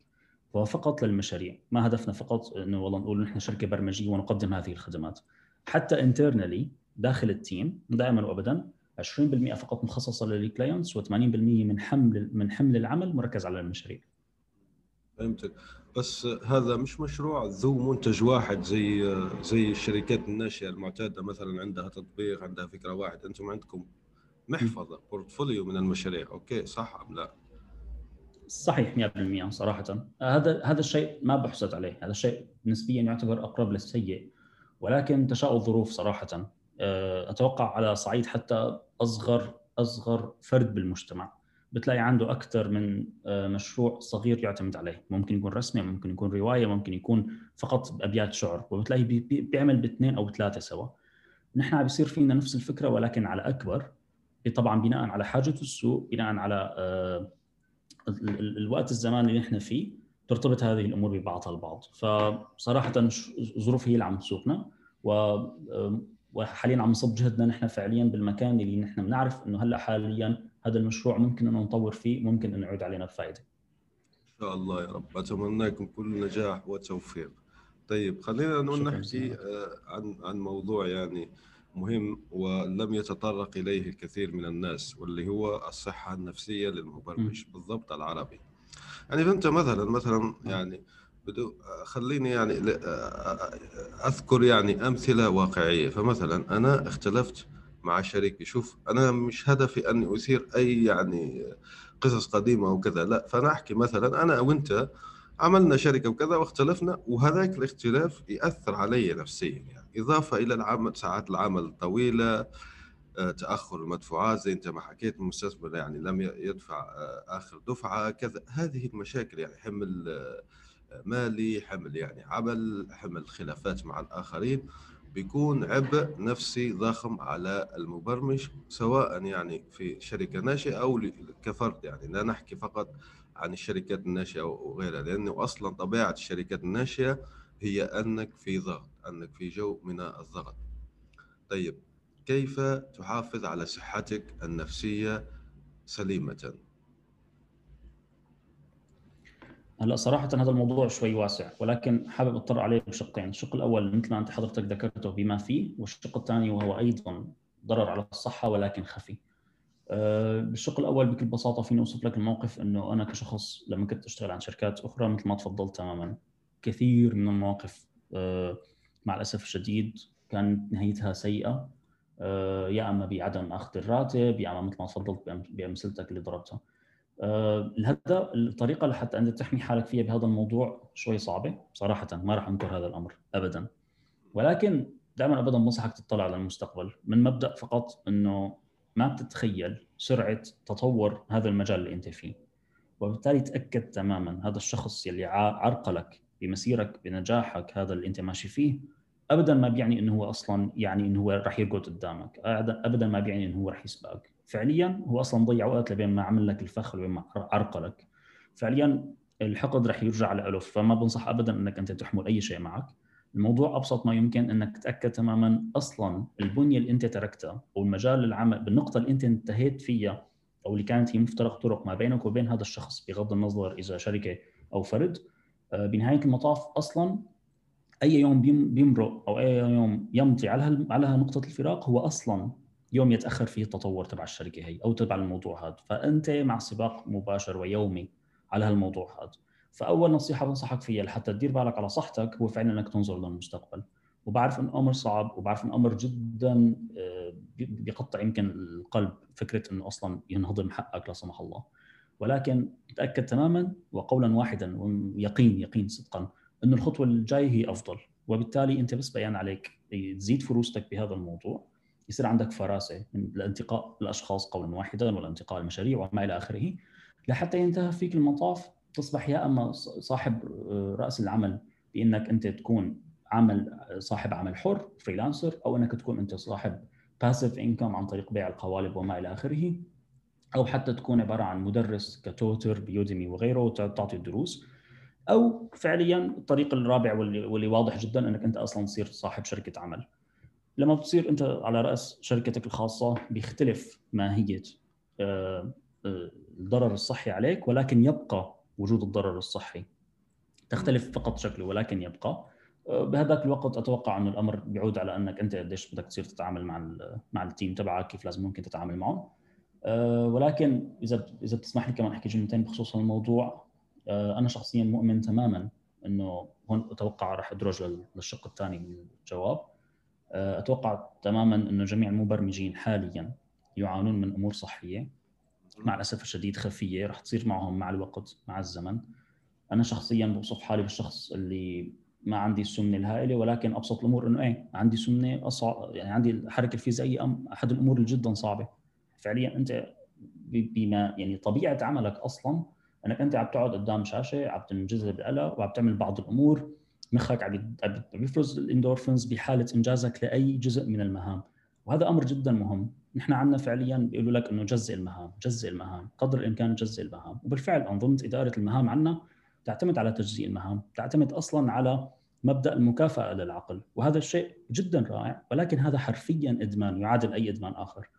فهو فقط للمشاريع ما هدفنا فقط إنه والله نقول نحن شركة برمجية ونقدم هذه الخدمات. حتى internally داخل ال team دائما وابدا 20% فقط مخصصة لل clients و80% من حمل من حمل العمل مركز على المشاريع. فهمتك. بس هذا مش مشروع ذو منتج واحد زي زي الشركات الناشئة المعتادة مثلا عندها تطبيق عندها فكرة واحدة أنتم عندكم محفظة portfolio من المشاريع okay صح أم لا؟ صحيح 100% صراحة. هذا هذا الشيء ما بحسد عليه. هذا الشيء نسبيا يعتبر أقرب للسيء ولكن تشاء الظروف صراحة. أتوقع على صعيد حتى أصغر أصغر فرد بالمجتمع. بتلاقي عنده أكثر من آه، مشروع صغير يعتمد عليه. ممكن يكون رسمي ممكن يكون رواية ممكن يكون فقط بأبيات شعر. وبتلاقي بيعمل باثنين أو بثلاثة سوا. نحن عم بيصير فينا نفس الفكرة ولكن على أكبر طبعا بناء على حاجة السوق بناء على آه، الوقت الزمان اللي نحن فيه ترتبط هذه الأمور ببعضها البعض. فصراحه الظروف هي اللي عم تسوقنا. و وحاليا عم نصب جهدنا نحن فعليا بالمكان اللي نحن بنعرف إنه هلأ حاليا هذا المشروع ممكن إنه نطور فيه ممكن إنه يعود علينا بفائده. إن شاء الله يا رب أتمنى لكم كل نجاح وتوفيق. طيب خلينا نحكي آه، عن عن موضوع يعني مهم ولم يتطرق إليه الكثير من الناس واللي هو الصحة النفسية للمبرمج بالضبط العربي. يعني فانت مثلا مثلا يعني بدو خليني يعني أذكر يعني أمثلة واقعية. فمثلا أنا اختلفت مع شريكي. شوف أنا مش هدفي اني أثير أي يعني قصص قديمة أو كذا لا. فأنا أحكي مثلا أنا وأنت عملنا شركة وكذا واختلفنا وهذاك الاختلاف يأثر علي نفسيا يعني. إضافة إلى العمل ساعات العمل الطويله تأخر المدفوعات زي أنت ما حكيت المستثمر يعني لم يدفع آخر دفعة كذا. هذه المشاكل يعني حمل مالي حمل يعني عمل حمل خلافات مع الآخرين بيكون عبء نفسي ضخم على المبرمج سواء يعني في شركة ناشئة أو كفرد يعني. لا نحكي فقط عن الشركات الناشئة وغيرها لأنه أصلا طبيعة الشركات الناشئة هي أنك في ضغط أنك في جو من الضغط. طيب كيف تحافظ على صحتك النفسية سليمة؟ هلا صراحة هذا الموضوع شوي واسع ولكن حابب اضطر عليه بشقين، الشق الأول مثل ما أنت حضرتك ذكرته بما فيه، والشق الثاني وهو أيضا ضرر على الصحة ولكن خفي. أه بالشق الأول بكل بساطة فيني أوصف لك الموقف إنه أنا كشخص لما كنت أشتغل عن شركات أخرى مثل ما تفضلت تماما كثير من المواقف أه مع الأسف الشديد كانت نهايتها سيئة أه يا أما بعدم أخذ الراتب يا أما مثل ما تفضلت بأمثلتك اللي ضربتها. آه، الهدف الطريقة لحتى أنت تحمي حالك فيها بهذا الموضوع شوي صعبة. صراحة ما راح أنكر هذا الأمر ابدا. ولكن دائما ابدا بنصحك تطلع على المستقبل. من مبدأ فقط إنه ما بتتخيل سرعة تطور هذا المجال اللي أنت فيه. وبالتالي تأكد تماما هذا الشخص يلي عرقلك بمسيرك بنجاحك هذا اللي أنت ماشي فيه ابدا ما بيعني إنه هو أصلا يعني إنه هو راح يرقد قدامك. ابدا ما بيعني إنه هو راح يسبقك. فعليا هو أصلا ضيع وقت لبين ما عمل لك الفخ لبين ما عرقلك فعليا الحقد رح يرجع له فما بنصح ابدا إنك أنت تحمل أي شيء معك. الموضوع أبسط ما يمكن إنك تتأكد تماما أصلا البنية اللي أنت تركتها أو المجال العمل بالنقطة اللي أنت انتهيت فيها أو اللي كانت هي مفترق طرق ما بينك وبين هذا الشخص بغض النظر إذا شركة أو فرد. آه، بنهاية المطاف أصلا أي يوم بيمرق أو أي يوم يمضي على على نقطه الفراق هو أصلا يوم يتأخر فيه التطور تبع الشركة هي أو تبع الموضوع هذا. فأنت مع سباق مباشر ويومي على هالموضوع هذا. فأول نصيحة بنصحك فيها لحتى تدير بالك على صحتك هو فعلا إنك تنظر للمستقبل. وبعرف إن الامر صعب وبعرف إن الامر جدا آه، بيقطع يمكن القلب فكرة إنه أصلا ينهضم حقك لا سمح الله. ولكن تأكد تماما وقولا واحدا ويقين يقين صدقا إنه الخطوة الجاية هي أفضل. وبالتالي أنت بس بيان عليك تزيد فروستك بهذا الموضوع. يصير عندك فراسة من الانتقاء الأشخاص قولا واحدا والانتقاء المشاريع وما إلى آخره لحتى ينتهي فيك المطاف تصبح يا أما صاحب آه، رأس العمل بإنك أنت تكون عمل صاحب عمل حر freelancer أو إنك تكون أنت صاحب passive income عن طريق بيع القوالب وما إلى آخره أو حتى تكون عبارة عن مدرس ك tutor ب Udemy وغيره وتعطي الدروس أو فعليا الطريق الرابع واللي, واللي واضح جدا إنك أنت أصلا تصير صاحب شركة عمل. لما بتصير أنت على رأس شركتك الخاصة بيختلف ماهية آه، آه، الضرر الصحي عليك ولكن يبقى وجود الضرر الصحي. تختلف فقط شكله ولكن يبقى. آه، بهذاك الوقت أتوقع انه الأمر بيعود على أنك أنت قديش بدك تصير تتعامل مع مع التيم تبعك كيف لازم ممكن تتعامل معهم. ولكن إذا إذا بتسمح لي كمان أحكي جملتين بخصوص الموضوع أنا شخصيا مؤمن تماما إنه هون أتوقع راح أدرج للشق الثاني من الجواب. أتوقع تماما إنه جميع المبرمجين حاليا يعانون من أمور صحية. مع الأسف الشديد خفية رح تصير معهم مع الوقت مع الزمن. أنا شخصيا بوصف حالي بالشخص اللي ما عندي السمنة الهائلة ولكن أبسط الأمور إنه إيه عندي سمنة أصع... يعني عندي الحركة الفيزيائية أم أحد الأمور اللي جدا صعبة. فعليا أنت بما يعني طبيعة عملك أصلا إنك أنت عم تقعد قدام شاشة عم تنجذب لها وعم تعمل بعض الأمور. مخك عم بيفرز الاندورفينز بحالة إنجازك لأي جزء من المهام. وهذا أمر جدا مهم. نحن عندنا فعليا بيقولوا لك إنه جزء المهام جزء المهام قدر الإمكان جزء المهام. وبالفعل أنظمة إدارة المهام عندنا تعتمد على تجزيء المهام تعتمد أصلا على مبدأ المكافأة للعقل. وهذا الشيء جدا رائع ولكن هذا حرفيا إدمان يعادل أي إدمان آخر.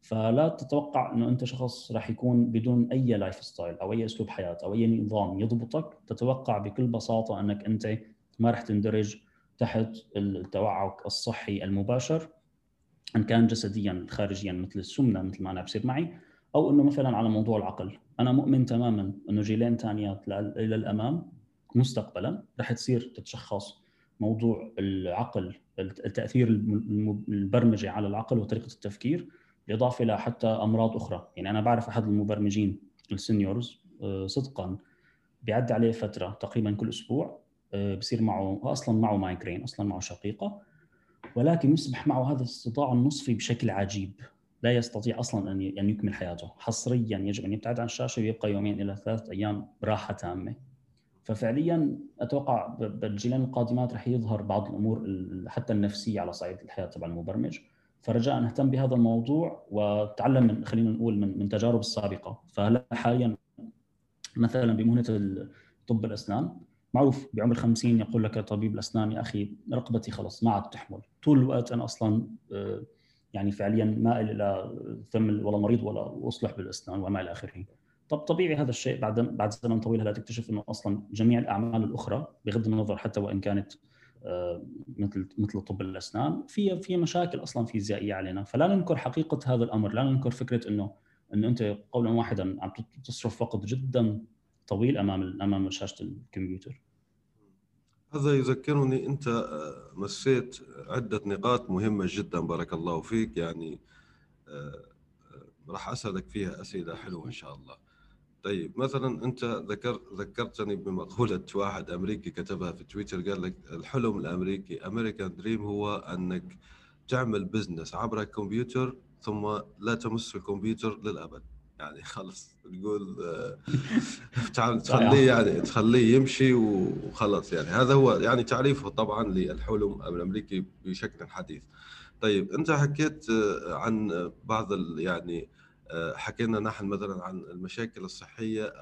فلا تتوقع إنه أنت شخص راح يكون بدون أي life style أو أي أسلوب حياة أو أي نظام يضبطك. تتوقع بكل بساطة إنك أنت ما راح تندرج تحت التوعك الصحي المباشر إن كان جسديا خارجيا مثل السمنة مثل ما أنا بصير معي أو إنه مثلا على موضوع العقل. أنا مؤمن تماما إنه جيلين ثانيات إلى الأمام مستقبلا رح تصير تتشخص موضوع العقل التأثير البرمجه على العقل وطريقة التفكير بالاضافه إلى حتى أمراض أخرى. يعني أنا بعرف أحد المبرمجين السينيورز آه، صدقا بيعدي عليه فترة تقريبا كل أسبوع بصير معه أصلا معه مايجرين أصلا معه شقيقة ولكن يصبح معه هذا الصداع النصفي بشكل عجيب. لا يستطيع أصلا أن أن يكمل حياته. حصريا يجب أن يبتعد عن الشاشة ويبقى يومين إلى ثلاث أيام راحة تامة. ففعليا أتوقع بالجيلين القادمات رح يظهر بعض الأمور حتى النفسية على صعيد الحياة تبع المبرمج. فرجاء نهتم بهذا الموضوع وتعلم من خلينا نقول من من تجارب السابقة. فهلا حاليا مثلا بمهنة طب الأسنان معروف بعمر 50 يقول لك طبيب الأسنان يا أخي رقبتي خلص ما عاد تحمل. طول الوقت أنا أصلا آه، يعني فعليا مائل إلى ثم ولا مريض ولا أصلح بالأسنان وما إلى آخره. طب طبيعي هذا الشيء بعد بعد زمن طويل هلا تكتشف إنه أصلا جميع الأعمال الأخرى بغض النظر حتى وإن كانت آه، مثل مثل طب الأسنان في في مشاكل أصلا فيزيائية علينا. فلا ننكر حقيقة هذا الأمر لا ننكر فكرة إنه إنه أنت قولا واحدا عم تصرف وقت جدا طويل أمام أمام شاشة الكمبيوتر. هذا يذكرني أنت آه، مسيت عدة نقاط مهمة جدا بارك الله فيك. يعني آه، راح أسألك فيها أسئلة حلوة إن شاء الله. طيب مثلا أنت ذكر ذكرتني بمقولة واحد أمريكي كتبها في تويتر قال لك الحلم الأمريكي امريكان دريم هو أنك تعمل بزنس عبر الكمبيوتر ثم لا تمس الكمبيوتر للأبد. يعني خلص تقول آه، تخليه يعني تخليه يمشي وخلص يعني. هذا هو يعني تعريفه طبعا للحلم الأمريكي بشكل حديث. طيب أنت حكيت آه، عن بعض يعني آه، حكينا نحن مثلا عن المشاكل الصحية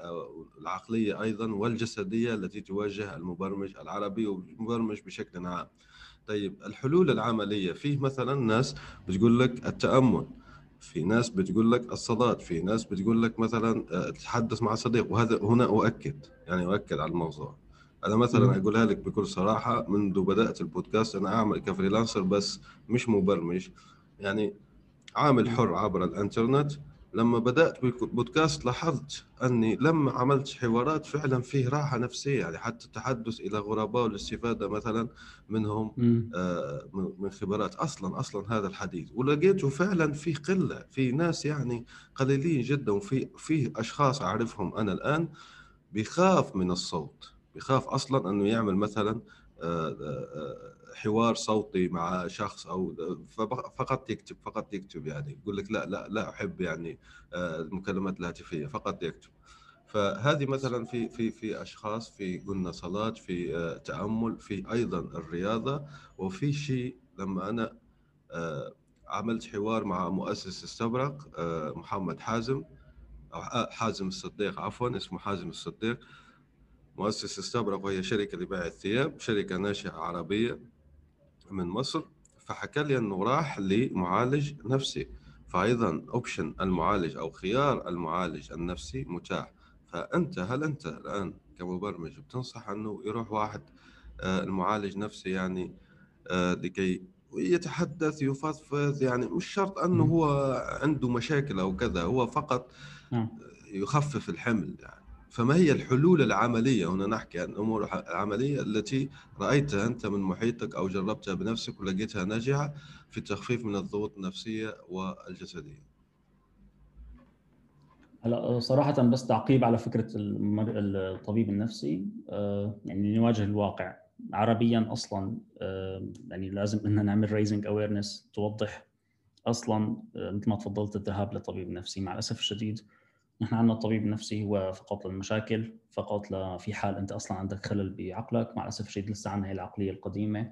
العقلية أيضا والجسدية التي تواجه المبرمج العربي والمبرمج بشكل عام. طيب الحلول العملية فيه مثلا ناس بتقول لك التأمل. في ناس بتقول لك الصلاة في ناس بتقول لك مثلا آه، تتحدث مع صديق. وهذا هنا أؤكد يعني أؤكد على الموضوع. أنا مثلا أقولها لك بكل صراحة منذ بدأت البودكاست أنا أعمل كفريلانسر بس مش مبرمج. يعني عامل حر عبر الإنترنت. لما بدأت بالبودكاست لاحظت أني لما عملت حوارات فعلا فيه راحة نفسية يعني حتى التحدث إلى غرباء والاستفادة مثلا منهم آه من خبرات. أصلا أصلا هذا الحديث. ولقيته فعلا في قلة في ناس يعني قليلين جدا وفي في أشخاص أعرفهم أنا الآن بيخاف من الصوت. بيخاف أصلا إنه يعمل مثلا آه آه حوار صوتي مع شخص أو فقط يكتب فقط يكتب يعني. يقول لك لا لا لا أحب يعني آه، المكالمات الهاتفية فقط يكتب. فهذه مثلا في في في أشخاص في قلنا صلاة في آه، تأمل في أيضا الرياضة. وفي شيء لما أنا آه، عملت حوار مع مؤسس استبرق محمد حازم حازم الصديق عفوا اسمه حازم الصديق. مؤسس استبرق وهي شركة لبيع الثياب شركة ناشئة عربية. من مصر فحكى لي إنه راح لمعالج نفسي. فايضا اوبشن المعالج أو خيار المعالج النفسي متاح. فأنت هل أنت الآن كمبرمج بتنصح إنه يروح واحد آه، المعالج نفسي يعني آه، لكي يتحدث يفضفض؟ يعني مش شرط إنه هو عنده مشاكل أو كذا هو فقط. يخفف الحمل يعني. فما هي الحلول العملية؟ هنا نحكي عن الأمور العملية التي رأيتها أنت من محيطك أو جربتها بنفسك ولقيتها ناجحة في التخفيف من الضغوط النفسية والجسدية. هلا صراحة بس تعقيب على فكرة الطبيب النفسي. آه، يعني نواجه الواقع. عربيا أصلا آه، يعني لازم إن نعمل raising awareness توضح أصلا آه، مثل ما تفضلت الذهاب لطبيب نفسي مع الأسف الشديد نحن عندنا الطبيب النفسي هو فقط للمشاكل فقط في حال أنت أصلا عندك خلل بعقلك مع الأسف الشديد لسه عندنا هي العقلية القديمة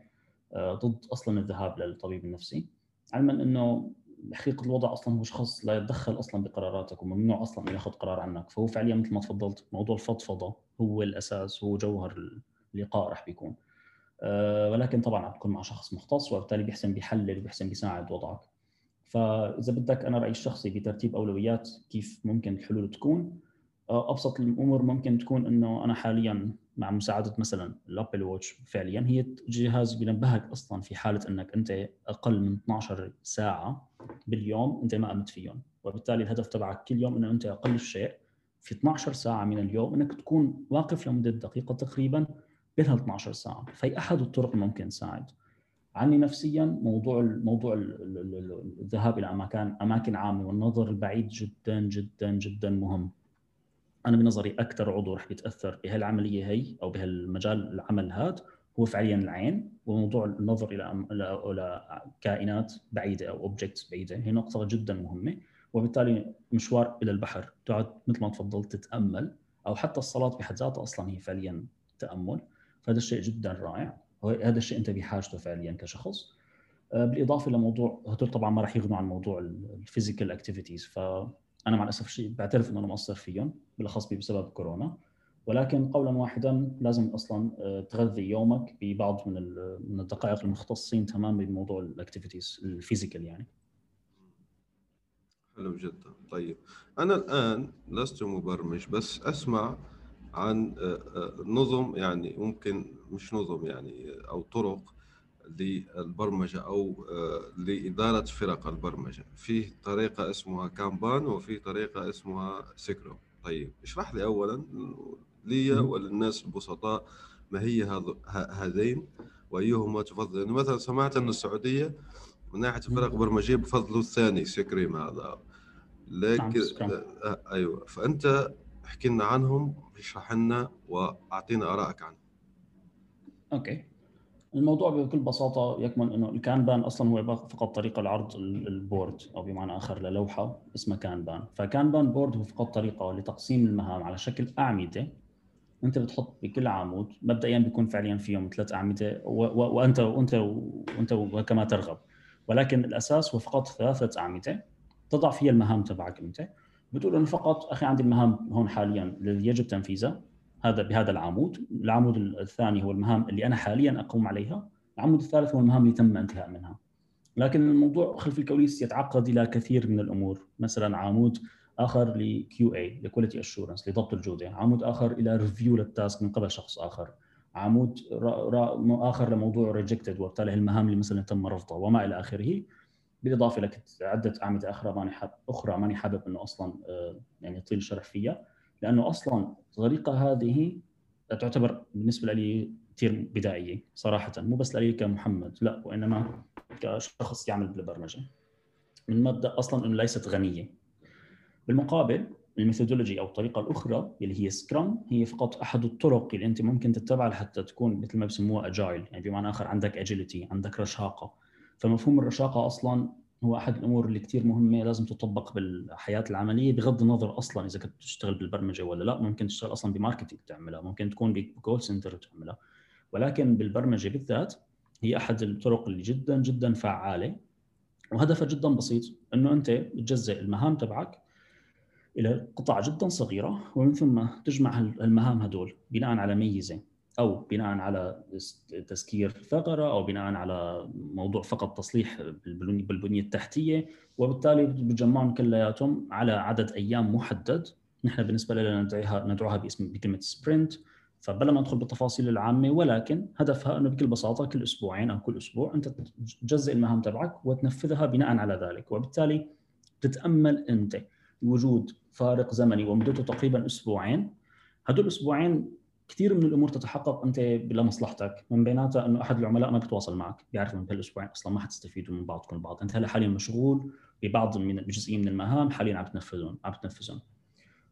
ضد أصلا الذهاب للطبيب النفسي. علما إنه حقيقة الوضع أصلا هو شخص لا يتدخل أصلا بقراراتك وممنوع أصلا ياخذ قرار عنك. فهو فعليا مثل ما تفضلت موضوع الفضفضة هو الأساس هو جوهر اللقاء راح بيكون. أه ولكن طبعا بتكون مع شخص مختص وبالتالي بيحسن بيحلل وبيحسن بيساعد وضعك. فإذا بدك أنا رأيي الشخصي بترتيب أولويات كيف ممكن الحلول تكون آه، أبسط الأمور ممكن تكون إنه أنا حاليا مع مساعدة مثلا الأبل ووتش فعليا هي جهاز بينبهك أصلا في حالة إنك أنت أقل من 12 ساعة باليوم أنت ما قمت فيهم. وبالتالي الهدف تبعك كل يوم إنه أنت أقل شيء في 12 ساعة من اليوم إنك تكون واقف لمدة دقيقة تقريبا بين 12 ساعة. فهي أحد الطرق اللي ممكن تساعد. عني نفسيا موضوع موضوع الذهاب إلى اماكن أماكن عامة والنظر البعيد جدا جدا جدا مهم. أنا بنظري أكثر عضو رح يتأثر بهالعملية هي أو بهالمجال العمل هذا هو فعليا العين وموضوع النظر إلى إلى كائنات بعيدة أو objects بعيدة. هي نقطة جدا مهمة. وبالتالي مشوار إلى البحر. تقعد مثل ما تفضلت تتأمل أو حتى الصلاة بحد ذاتها أصلا هي فعليا تأمل. فهذا الشيء جدا رائع. هذا الشيء أنت بحاجته فعليا كشخص. آه، بالإضافة لموضوع هدول طبعا ما راح يغنوا عن موضوع ال physical activities فأنا مع الأسف الشيء بعترف إنه أنا مقصر فيهم بالأخص بسبب كورونا. ولكن قولا واحدا لازم أصلا آه، تغذي يومك ببعض من من الدقائق المختصين تماما بموضوع ال activities ال physical يعني. حلو جدا. طيب. أنا الآن لست مبرمج بس أسمع عن آه، آه، نظم يعني ممكن مش نظم يعني أو طرق للبرمجة أو لإدارة فرق البرمجة. في طريقة اسمها كامبان وفي طريقة اسمها سكرو طيب اشرح لي اولا لي وللناس البسطاء ما هي هذين وأيهما تفضل. يعني مثلا سمعت أن السعودية من ناحية الفرق البرمجيه بفضلوا الثاني scrum هذا لكن نعم، آه أيوه. فأنت احكي لنا عنهم اشرح لنا واعطينا آرائك عنهم. okay. الموضوع بكل بساطة يكمن إنه ال Kanban أصلا هو فقط طريقه لعرض ال board أو بمعنى آخر للوحة اسمها Kanban ف Kanban board هو فقط طريقة لتقسيم المهام على شكل أعمدة. أنت بتحط بكل عمود مبدئيا بيكون فعليا فيهم ثلاث أعمدة وأنت وانت وانت وكما ترغب. ولكن الأساس هو فقط ثلاثة أعمدة. تضع فيها المهام تبعك أنت. بتقول إنه فقط أخي عندي المهام هون حاليا اللي يجب تنفيذها هذا بهذا العمود، العمود الثاني هو المهام اللي أنا حاليا أقوم عليها، العمود الثالث هو المهام اللي تم الانتهاء منها. لكن الموضوع خلف الكواليس يتعقد إلى كثير من الأمور، مثلا عمود آخر ل QA ل quality assurance لضبط الجودة، عمود آخر إلى review لل task من قبل شخص آخر، عمود آخر لموضوع ريجكتد وبالتالي المهام اللي مثلا تم رفضها وما إلى آخره. بالإضافة لك عدة أعمدة أخرى ماني حابب أخرى ماني حابب إنه أصلا آه، يعني يطيل الشرح فيها لأنه أصلا الطريقة هذه تعتبر بالنسبة لي كثير بدائية صراحة مو بس لي كمحمد لا وإنما كشخص يعمل بالبرمجة. من مبدأ أصلا إنه ليست غنية. بالمقابل ال methodology أو الطريقة الأخرى اللي هي scrum هي فقط أحد الطرق اللي أنت ممكن تتبعها لحتى تكون مثل ما بسموها agile يعني بمعنى آخر عندك agility عندك رشاقة. فمفهوم الرشاقة أصلا هو أحد الأمور اللي كثير مهمة لازم تطبق بالحياة العملية بغض النظر أصلا إذا كنت تشتغل بالبرمجة ولا لا ممكن تشتغل أصلا ب marketing تعملها ممكن تكون ب call center تعملها. ولكن بالبرمجة بالذات هي أحد الطرق اللي جدا جدا فعالة وهدفها جدا بسيط إنه أنت تجزئ المهام تبعك إلى قطع جدا صغيرة ومن ثم تجمع المهام هدول بناء على ميزة. أو بناء على تسكير ثغره أو بناء على موضوع فقط تصليح بالبنية التحتية. وبالتالي بتجمعهم كلياتهم على عدد أيام محدد. نحن بالنسبة لنا ندعيها ندعوها باسم بكلمة سبرنت فبلا ما ندخل بالتفاصيل العامة ولكن هدفها إنه بكل بساطة كل أسبوعين أو كل أسبوع أنت تجزئ المهام تبعك وتنفذها بناء على ذلك. وبالتالي تتأمل أنت وجود فارق زمني ومدته تقريبا أسبوعين. هدول الأسبوعين كثير من الأمور تتحقق أنت لمصلحتك من بيناتها إنه أحد العملاء ما بيتواصل معك بيعرف إنه بهالأسبوعين أصلا ما حتستفيدوا من بعضكم البعض أنت هلأ حاليا مشغول ببعض من بجزئيه من المهام حاليا عم تنفذهم عم تنفذهم.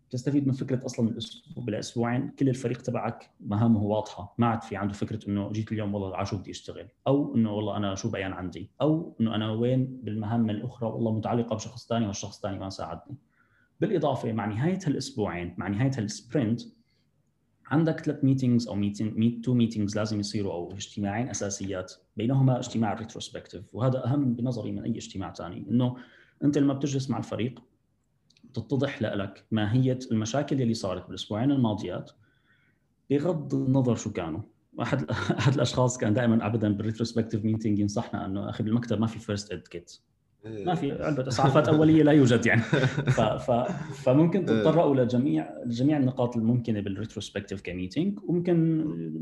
تستفيد من فكرة أصلا الأسبوع بالأسبوعين كل الفريق تبعك مهامه واضحة ما عاد في عنده فكرة إنه جيت اليوم والله على شو بدي أشتغل أو إنه والله أنا شو بيان عندي أو إنه أنا وين بالمهام الأخرى والله متعلقة بشخص ثاني والشخص الثاني ما ساعدني. بالإضافة مع نهاية هالأسبوعين مع نهاية هال sprint عندك ثلاث meetings أو meeting two meetings لازم يصيروا أو اجتماعين أساسيات بينهما اجتماع ال retrospective وهذا أهم بنظري من أي اجتماع ثاني إنه أنت لما بتجلس مع الفريق تتضح لك ماهية المشاكل اللي صارت بالأسبوعين الماضيات بغض النظر شو كانوا. احد أحد الأشخاص كان دائما ابدا بال retrospective meeting ينصحنا إنه أخي بالمكتب ما في first aid kit ما في علبة إسعافات أولية لا يوجد يعني. ف ف فممكن إيه. تتطرقوا لجميع جميع النقاط الممكنة بال retrospective ك meeting. وممكن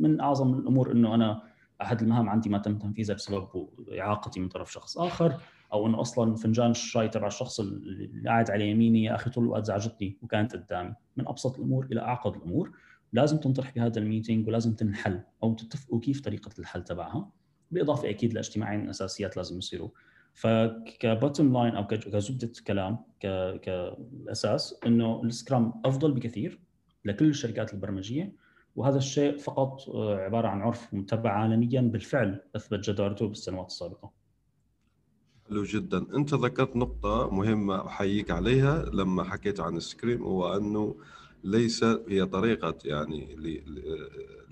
من أعظم الأمور إنه أنا أحد المهام عندي ما تم تنفيذها بسبب إعاقتي من طرف شخص آخر أو إنه أصلا فنجان الشاي تبع الشخص اللي قاعد على يميني يا أخي طول الوقت زعجتني وكانت قدامي. من أبسط الأمور إلى أعقد الأمور. لازم تنطرح بهذا ال meeting ولازم تنحل أو تتفقوا كيف طريقة الحل تبعها. بالاضافه أكيد لإجتماعين أساسيات لازم يصيروا فكبوتم لاين أو كزبدة كلام كأساس إنه السكرام أفضل بكثير لكل الشركات البرمجية وهذا الشيء فقط آه، عبارة عن عرف متبع عالميا بالفعل أثبت جدارته بالسنوات السابقة. حلو جدا، أنت ذكرت نقطة مهمة أحييك عليها لما حكيت عن السكريم هو أنه ليس هي طريقة يعني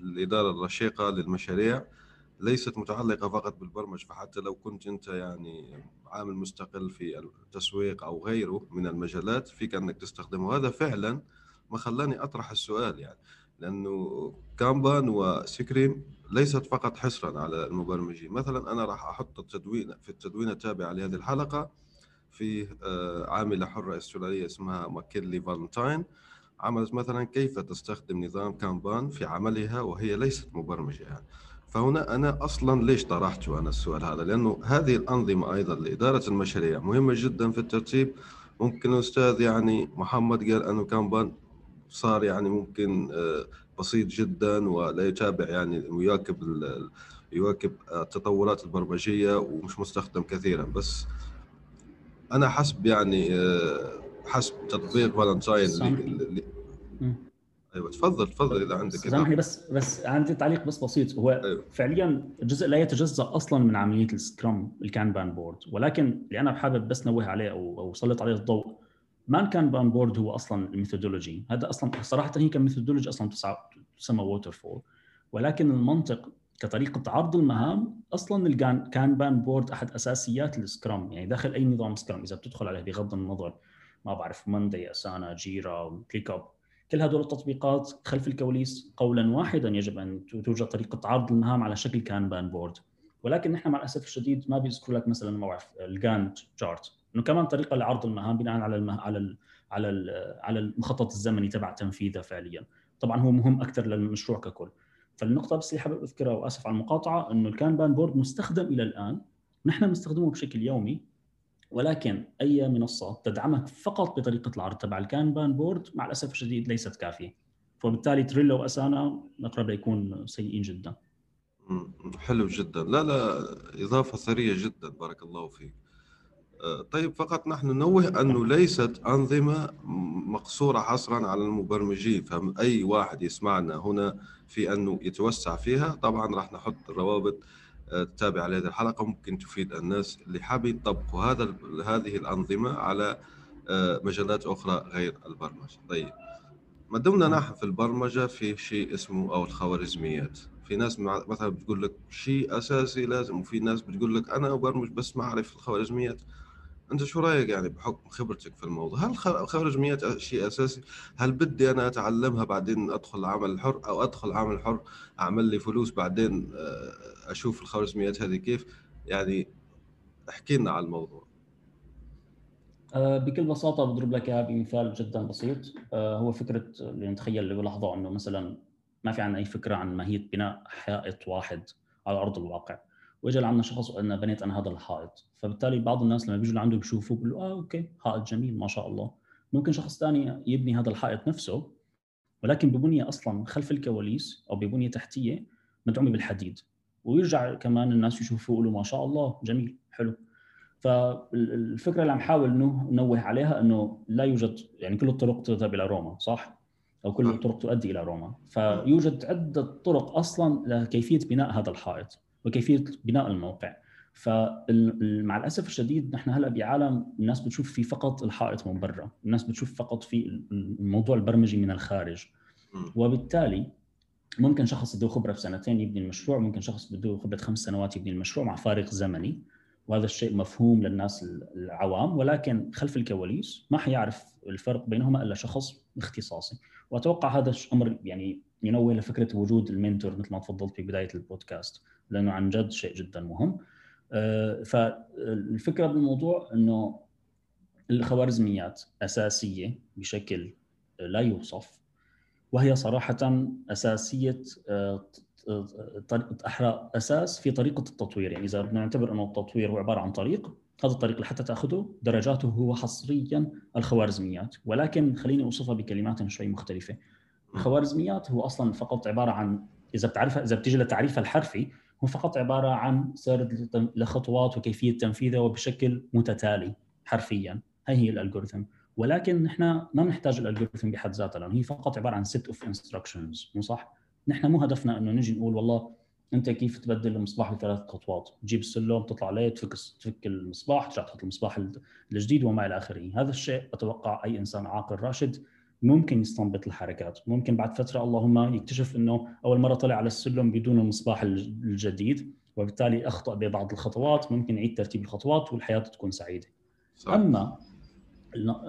الإدارة الرشيقة للمشاريع ليست متعلقة فقط بالبرمجة فحتى لو كنت أنت يعني عامل مستقل في التسويق أو غيره من المجالات فيك أنك تستخدمه. وهذا فعلا ما خلاني أطرح السؤال يعني لأنه كامبان وسكريم ليست فقط حصرا على المبرمجين. مثلا أنا راح أحط التدوين في التدوين التابع لهذه الحلقة في آه، عاملة حرة إسترالية اسمها ماكيلي فالنتاين. عملت مثلا كيف تستخدم نظام كامبان في عملها وهي ليست مبرمجة يعني. فهنا أنا أصلا ليش طرحت أنا السؤال هذا؟ لأنه هذه الأنظمة أيضا لإدارة المشاريع مهمة جدا في الترتيب. ممكن الأستاذ يعني محمد قال أنه كان صار يعني ممكن آه، بسيط جدا ولا يتابع يعني ويواكب يواكب التطورات البرمجية ومش مستخدم كثيرا. بس أنا حسب يعني آه، حسب تطبيق فالنتاين أيوه تفضل تفضل إذا عندك سامحني بس بس عندي تعليق بس بسيط. هو أيوة. فعليا الجزء لا يتجزأ أصلا من عملية ال scrum ال Kanban board. ولكن اللي أنا حابب بس نوه عليه أو أو سلط عليه الضوء ما ال Kanban board هو أصلا ال methodology؟ هذا أصلا صراحة هي ك methodology أصلا تسمى waterfall ولكن المنطق كطريقة عرض المهام أصلا ال Kanban board أحد أساسيات ال scrum. يعني داخل أي نظام scrum إذا بتدخل عليه بغض النظر ما بعرف Monday Asana Jira ClickUp كل هذول التطبيقات خلف الكواليس قولا واحدا يجب أن توجد طريقة عرض المهام على شكل Kanban board ولكن نحن مع الأسف الشديد ما بيذكروا لك مثلا ما بعرف ال Gantt chart إنه كمان طريقة لعرض المهام بناء على المه... على ال... على ال... على المخطط الزمني تبع تنفيذها فعليا. طبعا هو مهم أكثر للمشروع ككل. فالنقطة بس اللي حابب أذكرها وأسف على المقاطعة إنه ال Kanban board مستخدم إلى الآن. نحن بنستخدمه بشكل يومي. ولكن أي منصة تدعمك فقط بطريقة العرض تبع ال Kanban board مع الأسف الشديد ليست كافية. فبالتالي Trello و Asana اقرب ليكون سيئين جدا. حلو جدا. لا لا إضافة ثريه جدا. بارك الله فيك. أه، طيب فقط نحن ننوه أنه ليست أنظمة مقصورة حصرا على المبرمجين. فاي واحد يسمعنا هنا في أنه يتوسع فيها؟ طبعا راح نحط الروابط تتابع هذه الحلقة ممكن تفيد الناس اللي حابين يطبقوا هذا هذه الأنظمة على آه، مجالات أخرى غير البرمجة. طيب. ما دمنا نحن في البرمجة في شيء اسمه أو الخوارزميات. في ناس مثلا بتقول لك شيء أساسي لازم وفي ناس بتقول لك أنا أبرمج بس ما أعرف الخوارزميات. أنت شو رأيك يعني بحكم خبرتك في الموضوع؟ هل خوارزميات شيء أساسي؟ هل بدي أنا أتعلمها بعدين أدخل العمل الحر أو أدخل العمل الحر أعمل لي فلوس بعدين آه، أشوف الخوارزميات هذه كيف؟ يعني احكي لنا على الموضوع. آه، بكل بساطة بضرب لك إياها بمثال جدا بسيط. آه، هو فكرة اللي نتخيل بلحظة إنه مثلا ما في عندنا أي فكرة عن ماهية بناء حائط واحد على أرض الواقع. واجى لعنا شخص وقال لنا بنيت أنا هذا الحائط. فبالتالي بعض الناس لما بيجوا لعنده بيشوفوا بيقولوا آه أوكي حائط جميل ما شاء الله. ممكن شخص ثاني يبني هذا الحائط نفسه ولكن ببنية أصلا خلف الكواليس أو ببنية تحتية مدعومة بالحديد. ويرجع كمان الناس يشوفوا يقولوا ما شاء الله جميل حلو. فالفكرة اللي عم حاول نوه عليها إنه لا يوجد يعني كل الطرق تذهب إلى روما صح؟ أو كل الطرق تؤدي إلى روما. فيوجد عدة طرق أصلا لكيفية بناء هذا الحائط. وكيفية بناء الموقع. فمع الأسف الشديد نحن هلأ بعالم الناس بتشوف فيه فقط الحائط من برا، الناس بتشوف فقط في الموضوع البرمجي من الخارج. وبالتالي ممكن شخص بده خبرة في سنتين يبني المشروع، ممكن شخص بده خبرة خمس سنوات يبني المشروع مع فارق زمني. وهذا الشيء مفهوم للناس العوام. ولكن خلف الكواليس ما حيعرف الفرق بينهما إلا شخص اختصاصي. وأتوقع هذا الامر يعني ينوه لفكره وجود المنتور مثل ما تفضلت في بداية البودكاست لأنه عن جد شيء جدا مهم. آه، فالفكرة بالموضوع إنه الخوارزميات أساسية بشكل لا يوصف وهي صراحة أساسية آه، أحرى أساس في طريقة التطوير. يعني إذا بدنا نعتبر إنه التطوير هو عبارة عن طريق هذا الطريق لحتى تأخذه درجاته هو حصريا الخوارزميات. ولكن خليني أوصفها بكلمات شوي مختلفة. الخوارزميات هو أصلا فقط عبارة عن إذا بتعرفها إذا بتيجي لتعريفها الحرفي هو فقط عبارة عن سرد لخطوات وكيفية تنفيذها وبشكل متتالي حرفيا. هي هي ال algorithm ولكن نحن ما بنحتاج ال algorithm بحد ذاتها لأنه هي فقط عبارة عن set of instructions مو صح؟ نحن مو هدفنا إنه نجي نقول والله أنت كيف تبدل المصباح بثلاث خطوات؟ تجيب السلم تطلع عليه تفك تفك المصباح ترجع تحط المصباح الجديد وما إلى آخره. هذا الشيء أتوقع أي إنسان عاقل راشد ممكن يستنبط الحركات. ممكن بعد فترة اللهم يكتشف إنه أول مرة طلع على السلم بدون المصباح الجديد وبالتالي أخطأ ببعض الخطوات ممكن يعيد ترتيب الخطوات والحياة تكون سعيدة. صح. أما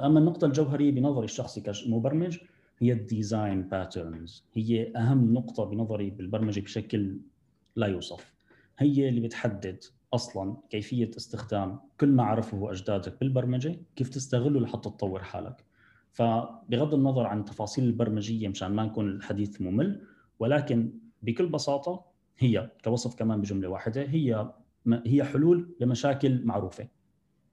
أما النقطة الجوهرية بنظري الشخصي كمبرمج هي ال design patterns هي أهم نقطة بنظري بالبرمجة بشكل لا يوصف. هي اللي بتحدد أصلا كيفية استخدام كل ما عرفه أجدادك بالبرمجة كيف تستغله لحتى تطور حالك. فبغض النظر عن التفاصيل البرمجية مشان ما نكون الحديث ممل ولكن بكل بساطة هي كوصف كمان بجملة واحدة هي هي حلول لمشاكل معروفة.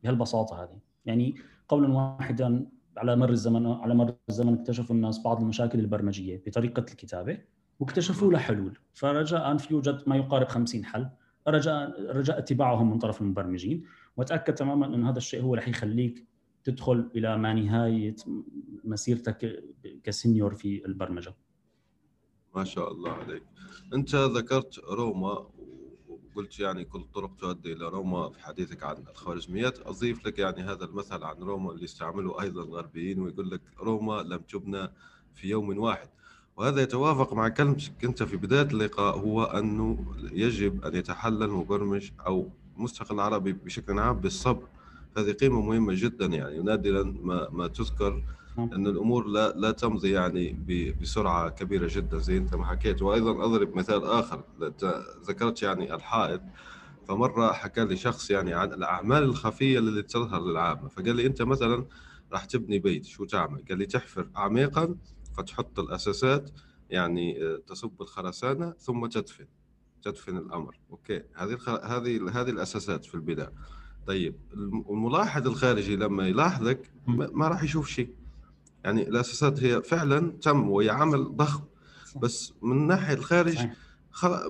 بهالبساطة هذه. يعني قولا واحدا على مر الزمن على مر الزمن اكتشفوا الناس بعض المشاكل البرمجية بطريقة الكتابة واكتشفوا لها حلول. فرجاء في يوجد ما يقارب 50 حل. رجاء رجاء اتباعهم من طرف المبرمجين. وتاكد تماما أن هذا الشيء هو رح يخليك تدخل إلى ما نهاية مسيرتك كسنيور في البرمجة. ما شاء الله عليك. أنت ذكرت روما وقلت يعني كل الطرق تؤدي إلى روما في حديثك عن الخوارزميات. أضيف لك يعني هذا المثل عن روما اللي استعمله أيضا الغربيين ويقول لك روما لم تبنى في يوم واحد. وهذا يتوافق مع كلمتك أنت في بداية اللقاء هو أنه يجب أن يتحلى المبرمج أو مستقل عربي بشكل عام بالصبر. هذه قيمة مهمة جدا يعني نادرا ما ما تذكر نعم. إن الأمور لا لا تمضي يعني بسرعة كبيرة جدا زي أنت ما حكيت. وأيضا أضرب مثال آخر ذكرت يعني الحائط فمرة حكى لي شخص يعني عن الأعمال الخفية اللي تظهر للعامة. فقال لي أنت مثلا راح تبني بيت شو تعمل؟ قال لي تحفر عميقا فتحط الأساسات يعني آه، تصب الخرسانة ثم تدفن تدفن الأمر. أوكي. هذه هذه هذه الأساسات في البناء. طيب الملاحظ الخارجي لما يلاحظك ما راح يشوف شيء. يعني الأساسات هي فعلا تم وهي عمل ضخم بس من ناحيه الخارج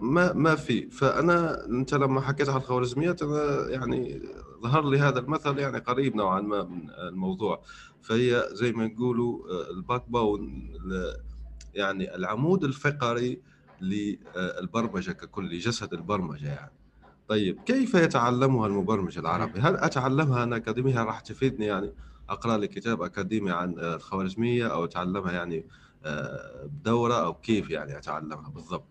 ما ما في. فأنا أنت لما حكيت عن الخوارزميات أنا يعني ظهر لي هذا المثل يعني قريب نوعا ما من الموضوع. فهي زي ما نقولوا آه، ال backbone يعني العمود الفقري للبرمجة ككل لجسد البرمجة يعني. طيب كيف يتعلمها المبرمج العربي؟ هل أتعلمها أنا أكاديمية راح تفيدني يعني أقرأ لي كتاب أكاديمي عن الخوارزمية أو أتعلمها يعني آه، بدورة أو كيف يعني أتعلمها بالضبط؟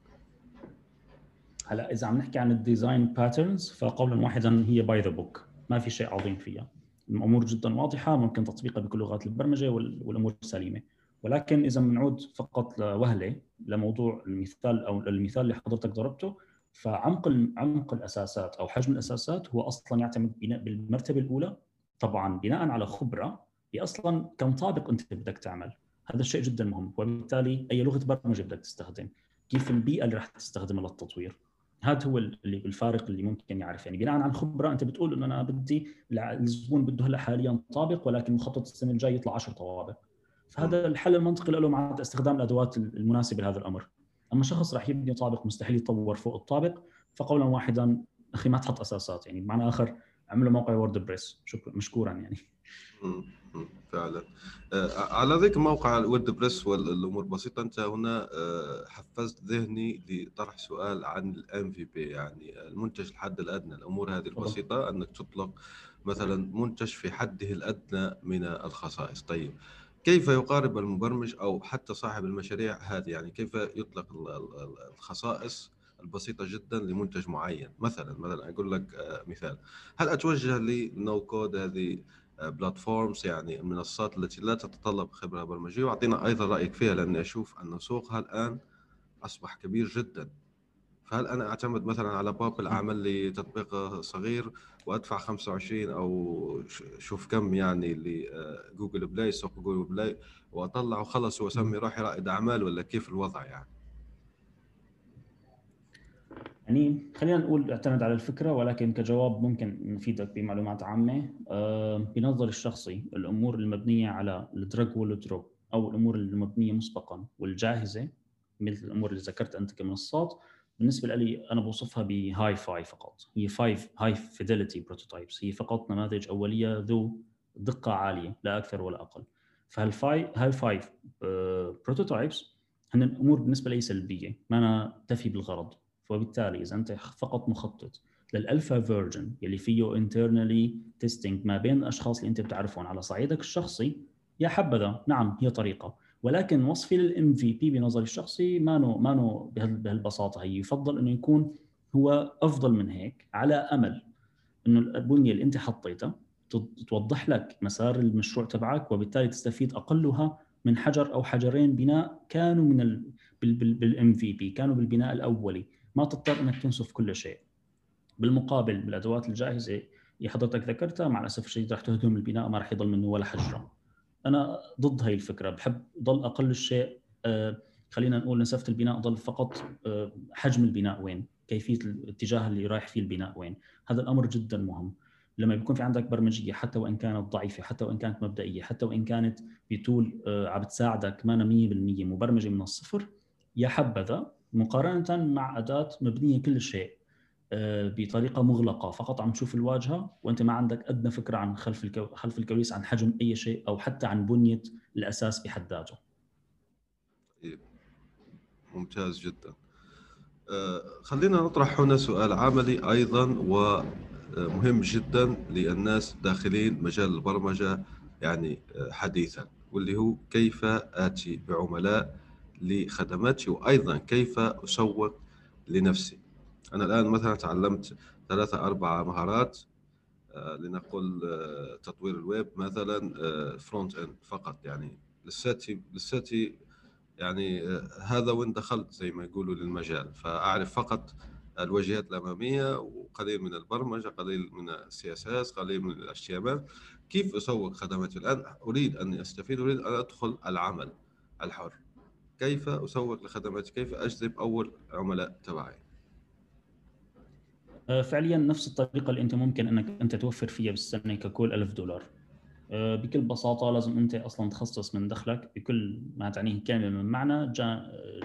هلا إذا عم نحكي عن ال design patterns فقولا واحدا هي by the book ما في شيء عظيم فيها الأمور جدا واضحة ممكن تطبيقها بكل لغات البرمجة والأمور سليمة ولكن إذا بنعود فقط لوهلة لموضوع المثال أو المثال اللي حضرتك ضربته فعمق عمق الأساسات أو حجم الأساسات هو أصلا يعتمد بناء بالمرتبة الأولى. طبعا بناء على خبرة هي أصلا كم طابق أنت بدك تعمل. هذا الشيء جدا مهم. وبالتالي أي لغة برمجة بدك تستخدم. كيف البيئه اللي راح تستخدمها للتطوير. هذا هو اللي الفارق اللي ممكن يعرف. يعني بناء على خبرة أنت بتقول إنه أنا بدي الزبون بده هلأ حاليا طابق ولكن مخطط السنة الجاي يطلع 10 طوابق. فهذا الحل المنطقي له مع استخدام الأدوات المناسبة لهذا الأمر. أما شخص راح يبني طابق مستحيل يتطور فوق الطابق فقولا واحدا أخي ما تحط أساسات يعني بمعنى آخر اعملوا موقع وورد بريس شكرا مشكورا يعني. فعلا. آه، على ذيك موقع الورد بريس والأمور بسيطة أنت هنا آه، حفزت ذهني لطرح سؤال عن ال MVP يعني المنتج الحد الأدنى. الأمور هذه البسيطة أنك تطلق مثلا منتج في حده الأدنى من الخصائص. طيب كيف يقارب المبرمج أو حتى صاحب المشاريع هذه؟ يعني كيف يطلق الخصائص البسيطة جدا لمنتج معين؟ مثلا مثلا أقول لك آه، مثال. هل أتوجه لنو كود هذه بلاتفورمز يعني المنصات التي لا تتطلب خبرة برمجية؟ واعطينا أيضا رأيك فيها لأني أشوف أن سوقها الآن أصبح كبير جدا. فهل أنا أعتمد مثلا على بابل اعمل لي تطبيق صغير وأدفع 25 أو شوف كم يعني لجوجل بلاي سوق جوجل بلاي وأطلع وخلص وأسمي روحي رائد أعمال ولا كيف الوضع يعني؟ يعني خلينا نقول أعتمد على الفكرة ولكن كجواب ممكن نفيدك بمعلومات عامة. آه، بنظري الشخصي الأمور المبنية على ال drag وال drop أو الأمور المبنية مسبقا والجاهزة مثل الأمور اللي ذكرت أنت كمنصات. بالنسبة لي أنا بوصفها ب hi-fi فقط. هي hi-fi high fidelity prototypes هي فقط نماذج أولية ذو دقة عالية لا أكثر ولا أقل. فهال fi hi-fi prototypes هن الأمور بالنسبة لي سلبية ما تفي بالغرض. وبالتالي إذا أنت فقط مخطط لل alpha version يلي فيه internally testing ما بين الأشخاص اللي أنت بتعرفهم على صعيدك الشخصي يا حبذا نعم هي طريقة. ولكن وصفي لل MVP بنظري الشخصي مانو مانو بهالبساطة هي. يفضل إنه يكون هو أفضل من هيك على أمل إنه البنية اللي أنت حطيتها توضح لك مسار المشروع تبعك وبالتالي تستفيد أقلها من حجر أو حجرين بناء كانوا من بال MVP كانوا بالبناء الأولي. ما تضطر إنك تنسف كل شيء. بالمقابل بالأدوات الجاهزة اللي حضرتك ذكرتها مع الأسف الشديد رح تهدم البناء ما رح يضل منه ولا حجرة. أنا ضد هاي الفكرة. بحب ضل أقل الشيء آه، خلينا نقول نسفه البناء ضل فقط آه، حجم البناء وين؟ كيفية الاتجاه اللي رايح فيه البناء وين؟ هذا الأمر جدا مهم. لما بيكون في عندك برمجية حتى وإن كانت ضعيفة حتى وإن كانت مبدئية حتى وإن كانت بتول آه، عم بتساعدك ما 100% مبرمجة من الصفر يا حبذا مقارنة مع أداة مبنية كل شيء. بطريقة مغلقة فقط عم تشوف الواجهة وأنت ما عندك أدنى فكرة عن خلف الكو... خلف الكواليس عن حجم أي شيء أو حتى عن بنية الأساس بحد ذاته. طيب. ممتاز جدا. آه، خلينا نطرح هنا سؤال عملي أيضا ومهم جدا للناس داخلين مجال البرمجة يعني آه، حديثا واللي هو كيف آتي بعملاء لخدماتي وأيضا كيف أسوق لنفسي أنا الآن مثلا تعلمت ثلاثة أربعة مهارات آه، لنقل آه، تطوير الويب مثلا front end فقط. يعني لساتي لساتي يعني آه، هذا وين دخلت زي ما يقولوا للمجال. فأعرف فقط الواجهات الأمامية وقليل من البرمجة قليل من ال CSS قليل من ال H كيف أسوق خدماتي الآن؟ أريد أن أستفيد أريد أن أدخل العمل الحر. كيف أسوق لخدماتي كيف أجذب أول عملاء تبعي؟ آه، فعليا نفس الطريقة اللي أنت ممكن أنك أنت توفر فيها بالسنة ككل ألف دولار. آه، بكل بساطة لازم أنت أصلا تخصص من دخلك بكل ما تعنيه كلمه من معنى آه،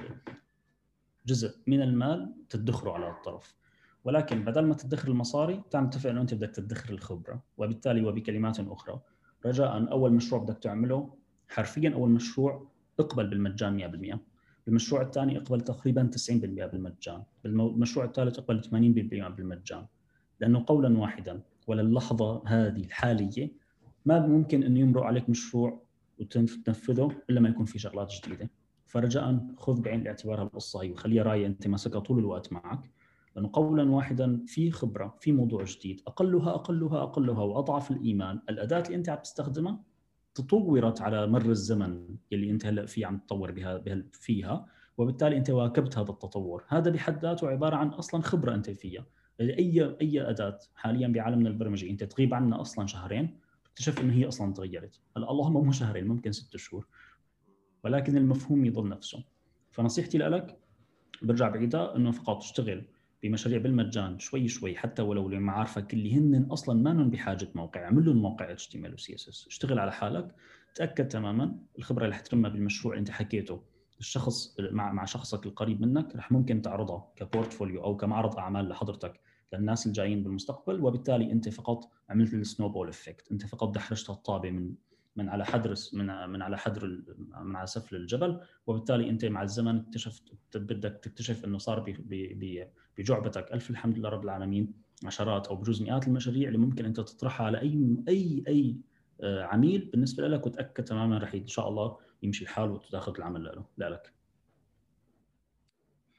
جزء من المال تدخره على الطرف. ولكن بدل ما تدخر المصاري تعال نتفق انه أنت بدك تدخر الخبرة. وبالتالي وبكلمات أخرى رجاء أول مشروع بدك تعمله حرفيا أول مشروع اقبل بالمجان 100% المشروع الثاني أقبل تقريبا 90% بالمجان بالمشروع الثالث أقبل 80% بالمجان لأنه قولا واحدا وللحظة هذه الحالية ما ممكن إنه يمرق عليك مشروع وتنفذه إلا ما يكون في شغلات جديدة. فرجاء خذ بعين الاعتبار هالقصة هي وخليها راية أنت ماسكها طول الوقت معك لأنه قولا واحدا في خبرة في موضوع جديد أقلها أقلها أقلها وأضعف الإيمان. الأداة اللي أنت عم تستخدمها تطورت على مر الزمن اللي أنت هلأ في عم تطور بها فيها وبالتالي أنت واكبت هذا التطور. هذا بحد ذاته عبارة عن أصلا خبرة أنت فيها. اي أي أداة حاليا بعالمنا البرمجي أنت تغيب عنا أصلا شهرين اكتشف إنه هي أصلا تغيرت. هلأ اللهم مو شهرين ممكن ست شهور ولكن المفهوم يضل نفسه. فنصيحتي لك برجع بعيدها إنه فقط اشتغل بمشاريع بالمجان شوي شوي حتى ولو لمعارفك اللي هن أصلا ما لهم بحاجة موقع اعمل لهم موقع اتش تي إم إل وسي إس إس. اشتغل على حالك تأكد تماما الخبرة اللي حترمها بالمشروع اللي أنت حكيته. الشخص مع مع شخصك القريب منك رح ممكن تعرضها ك portfolio أو كمعرض أعمال لحضرتك للناس الجايين بالمستقبل وبالتالي أنت فقط عملت ال snowball effect أنت فقط دحرجت الطابة من من على حدر من من على حدر من على سفل الجبل وبالتالي أنت مع الزمن اكتشفت بدك تكتشف إنه صار بجعبتك. ألف الحمد لله رب العالمين. عشرات أو بجوز مئات المشاريع اللي ممكن أنت تطرحها على أي أي أي آه، عميل بالنسبة لك وتأكد تماما رح إن شاء الله يمشي الحال وتاخذ العمل لك.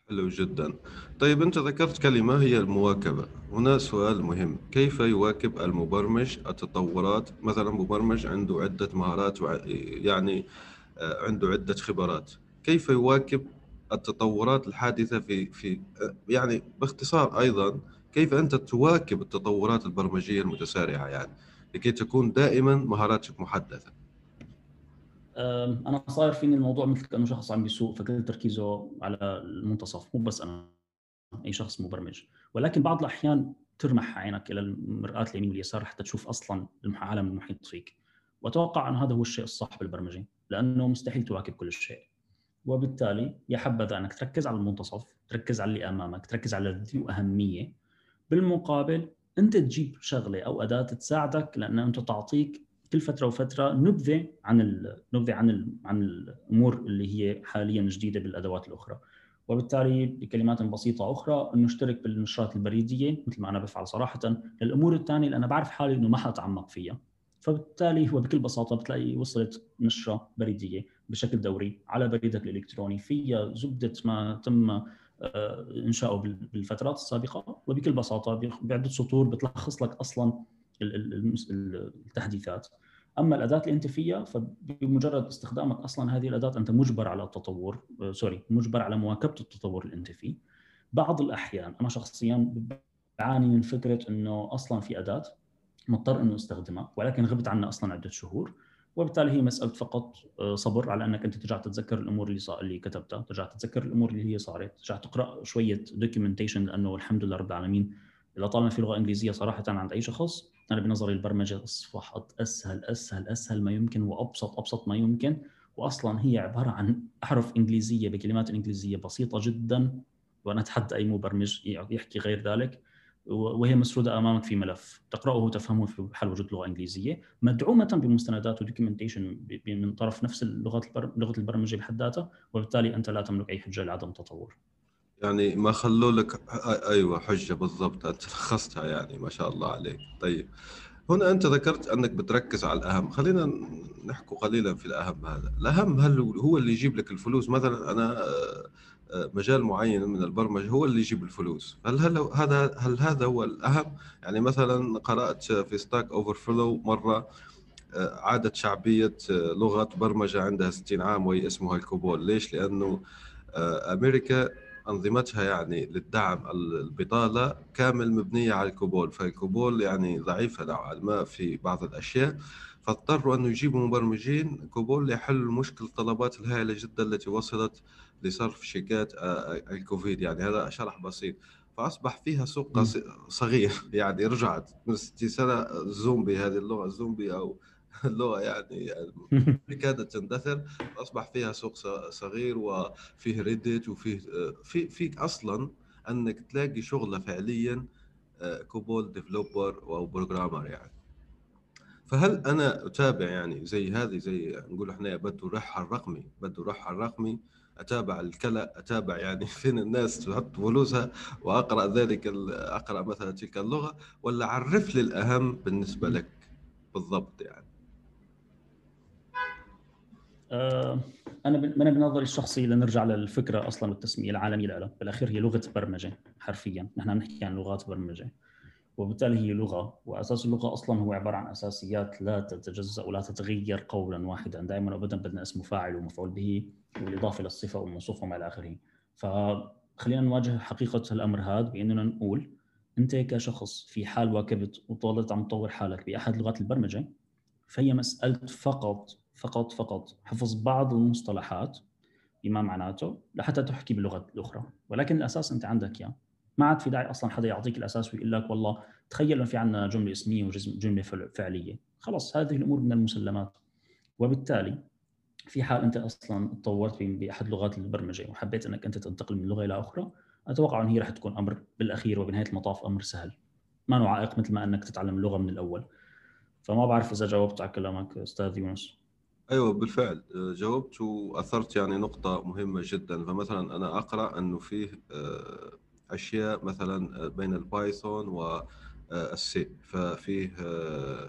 حلو جدا. طيب أنت ذكرت كلمة هي المواكبة. هنا سؤال مهم. كيف يواكب المبرمج التطورات؟ مثلا مبرمج عنده عدة مهارات يعني آه، عنده عدة خبرات. كيف يواكب التطورات الحادثة في في يعني باختصار أيضا كيف أنت تواكب التطورات البرمجية المتسارعة يعني لكي تكون دائما مهاراتك محدثة؟ أنا صاير فيني الموضوع مثل كأنه شخص عم بيسوق فكل تركيزه على المنتصف مو بس أنا أي شخص مبرمج. ولكن بعض الأحيان ترمح عينك إلى المرآة اليمين واليسار حتى تشوف أصلا العالم المحيط فيك. وأتوقع أن هذا هو الشيء الصح بالبرمجة لأنه مستحيل تواكب كل شيء وبالتالي يا حبذا أنك تركز على المنتصف تركز على اللي أمامك تركز على ذو اهميه بالمقابل أنت تجيب شغلة أو أداة تساعدك لأن أنت تعطيك كل فترة وفترة نبذة عن نبذة عن عن الأمور اللي هي حاليا جديدة بالأدوات الأخرى. وبالتالي بكلمات بسيطة أخرى انه اشترك بالنشرات البريدية مثل ما أنا بفعل صراحة الأمور الثانية اللي أنا بعرف حالي إنه ما حاتعمق فيها. فبالتالي هو بكل بساطة بتلاقي وصلت نشرة بريدية. بشكل دوري على بريدك الإلكتروني فيها زبدة ما تم آه، إنشاؤه بالفترات السابقة. وبكل بساطة بعدة سطور بتلخص لك أصلا التحديثات. أما الأداة اللي انت فيها فبمجرد استخدامك أصلا هذه الأداة أنت مجبر على التطور آه، sorry مجبر على مواكبة التطور اللي انت فيه بعض الأحيان أنا شخصيا بعاني من فكرة إنه أصلا في أداة مضطر إنه أستخدمها ولكن غبت عنها أصلا عدة شهور. وبالتالي هي مسألة فقط آه، صبر على أنك أنت ترجع تتذكر الأمور اللي صار اللي كتبتها، ترجع تتذكر الأمور اللي هي صارت، ترجع تقرأ شوية documentation لأنه الحمد لله رب العالمين لطالما في لغة إنجليزية صراحة عند أي شخص أنا بنظري البرمجة أصبحت أسهل أسهل أسهل ما يمكن وأبسط أبسط ما يمكن واصلا هي عبارة عن احرف إنجليزية بكلمات إنجليزية بسيطة جدا وأنا أتحدى أي مبرمج يحكي غير ذلك. وهي مسرودة أمامك في ملف. تقرأه وتفهمه في حال وجود لغة إنجليزية. مدعومة بمستندات ودوكيومنتيشن من طرف نفس لغة لغة البرمجة بحد ذاتها وبالتالي أنت لا تملك أي حجة لعدم التطور. يعني ما خلوا لك أيوه حجة بالضبط. أنت لخصتها يعني ما شاء الله عليك. طيب. هنا أنت ذكرت أنك بتركز على الأهم. خلينا نحكي قليلا في الأهم هذا. الأهم هل هو اللي يجيب لك الفلوس؟ مثلا أنا مجال معين من البرمجة هو اللي يجيب الفلوس. هل هل هذا هل هذا هو الأهم؟ يعني مثلا قرأت في Stack Overflow مره عادت شعبية لغة برمجة عندها 60 عام وهي اسمها ال COBOL. ليش؟ لأنه أمريكا أنظمتها يعني للدعم البطالة كامل مبنية على الكوبول. فالكوبول يعني ضعيفة نوعا ما في بعض الأشياء. فاضطروا أن يجيبوا مبرمجين كوبول ليحلوا مشكلة الطلبات الهائلة جدا التي وصلت لصرف شيكات الكوفيد يعني هذا شرح بسيط. فأصبح فيها سوق صغير. يعني رجعت من 60 سنة زومبي هذه اللغة زومبي أو اللغة يعني, يعني كادت تندثر اصبح فيها سوق صغير وفيه Reddit وفيه في فيك أصلا أنك تلاقي شغلة فعليا COBOL developer أو programmer يعني. فهل أنا أتابع يعني زي هذه زي نقول إحنا بدو الرحل الرقمي بدو الرحل الرقمي أتابع الكلا أتابع يعني فين الناس تحط فلوسها وأقرأ ذلك أقرأ مثلا تلك اللغة ولا عرف لي الأهم بالنسبة لك بالضبط يعني؟ آه، أنا أنا بنظري الشخصي لنرجع للفكرة أصلا والتسمية العالمية لها بالأخير هي لغة برمجة حرفيا. نحن بنحكي عن لغات برمجة. وبالتالي هي لغة. وأساس اللغة أصلا هو عبارة عن أساسيات لا تتجزأ ولا تتغير قولا واحدا. دائما وابدا بدنا اسم فاعل ومفعول به. والاضافه للصفة والموصوف وما إلى اخره فخلينا نواجه حقيقة الأمر هذا بإننا نقول أنت كشخص في حال واكبت وطولت عم تطور حالك بأحد لغات البرمجة فهي مسألة فقط فقط فقط حفظ بعض المصطلحات بما معناته لحتى تحكي باللغة الأخرى. ولكن الأساس أنت عندك إياه. ما عاد في داعي أصلا حدا يعطيك الأساس ويقول لك والله تخيل إنه في عندنا جملة اسمية وجمله فعلية. خلص هذه الأمور من المسلمات. وبالتالي في حال أنت أصلا تطورت بأحد لغات البرمجة وحبيت أنك أنت تنتقل من لغة إلى أخرى أتوقع إن هي رح تكون أمر بالأخير وبنهاية المطاف أمر سهل. ما له عائق مثل ما أنك تتعلم اللغة من الأول. فما بعرف إذا جاوبت على كلامك أستاذ يونس. أيوه بالفعل. جاوبت وأثرت يعني نقطة مهمة جدا. فمثلا أنا أقرأ أنه فيه آه، أشياء مثلا بين ال Python و ال C ففيه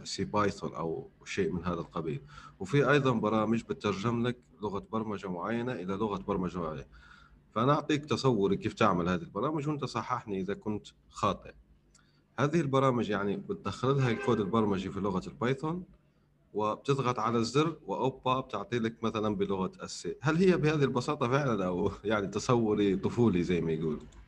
CPython أو شيء من هذا القبيل. وفي أيضا برامج بترجم لك لغة برمجة معينة إلى لغة برمجة معينة. فأنا أعطيك تصوري كيف تعمل هذه البرامج وأنت صححني إذا كنت خاطئ. هذه البرامج يعني بتدخل لها الكود البرمجي في لغة ال Python وبتضغط على الزر واوبا بتعطي لك مثلا بلغة ال C. هل هي بهذه البساطة فعلا أو يعني تصوري طفولي زي ما يقول أه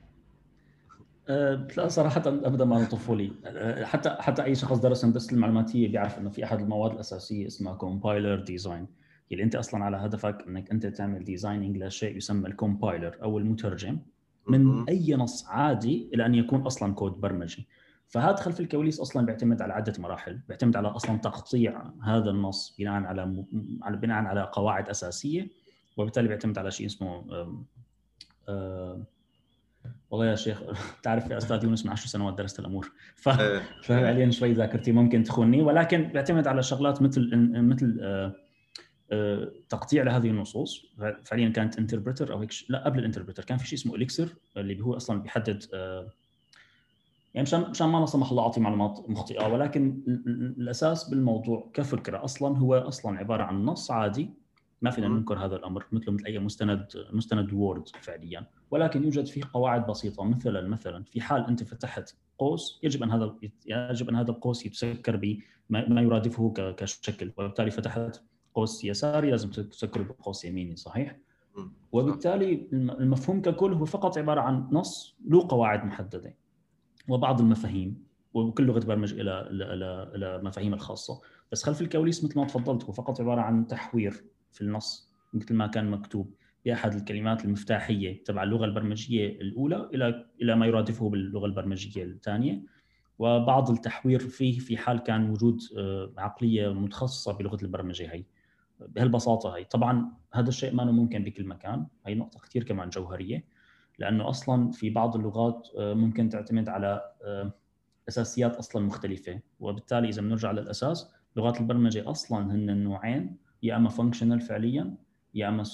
لا صراحة أبدا ما طفولي. أه، حتى حتى أي شخص درس هندسة المعلوماتية بيعرف إنه في أحد المواد الأساسية اسمها compiler design اللي أنت أصلا على هدفك إنك أنت تعمل designing لشيء يسمى ال compiler أو المترجم من أي نص عادي إلى أن يكون أصلا كود برمجي. فهذا خلف الكواليس أصلا بيعتمد على عدة مراحل. بيعتمد على أصلا تقطيع هذا النص بناء على م... بناء على قواعد أساسية وبالتالي بيعتمد على شيء اسمه أم... أم... والله يا شيخ تعرف يا أستاذ يونس من 10 سنوات درست الأمور ف... إيه. ففعليا شوي ذاكرتي ممكن تخوني ولكن بيعتمد على شغلات مثل مثل أه... أه... تقطيع لهذه النصوص فعليا كانت interpreter أو هيك لا قبل ال interpreter كان في شيء اسمه ال lexer اللي هو أصلا بيحدد أه... يعني مشان مشان ما لا سمح الله أعطي معلومات مخطئة ولكن الأساس بالموضوع كفكرة أصلا هو أصلا عبارة عن نص عادي ما فينا ننكر هذا الأمر مثله مثل أي مستند مستند Word فعليا. ولكن يوجد فيه قواعد بسيطة مثلا مثلا في حال أنت فتحت قوس يجب أن هذا يجب أن هذا القوس يتسكر بما يرادفه كشكل. وبالتالي فتحت قوس يساري لازم تسكره بقوس يميني صحيح؟ وبالتالي المفهوم ككل هو فقط عبارة عن نص له قواعد محددة وبعض المفاهيم وكل لغة برمج إلى إلى إلى مفاهيم الخاصة. بس خلف الكواليس مثل ما تفضلت هو فقط عبارة عن تحوير. في النص مثل ما كان مكتوب باحد الكلمات المفتاحية تبع اللغة البرمجية الأولى إلى إلى ما يرادفه باللغة البرمجية الثانية. وبعض التحوير فيه في حال كان وجود آه، عقلية متخصصة بلغة البرمجة هي. بهالبساطة هي. طبعا هذا الشيء ما ممكن بكل مكان. هي نقطة كثير كمان جوهرية. لأنه أصلا في بعض اللغات آه، ممكن تعتمد على آه، أساسيات أصلا مختلفة. وبالتالي إذا بنرجع للأساس لغات البرمجة أصلا هن نوعين يا أما functional فعليا يا أما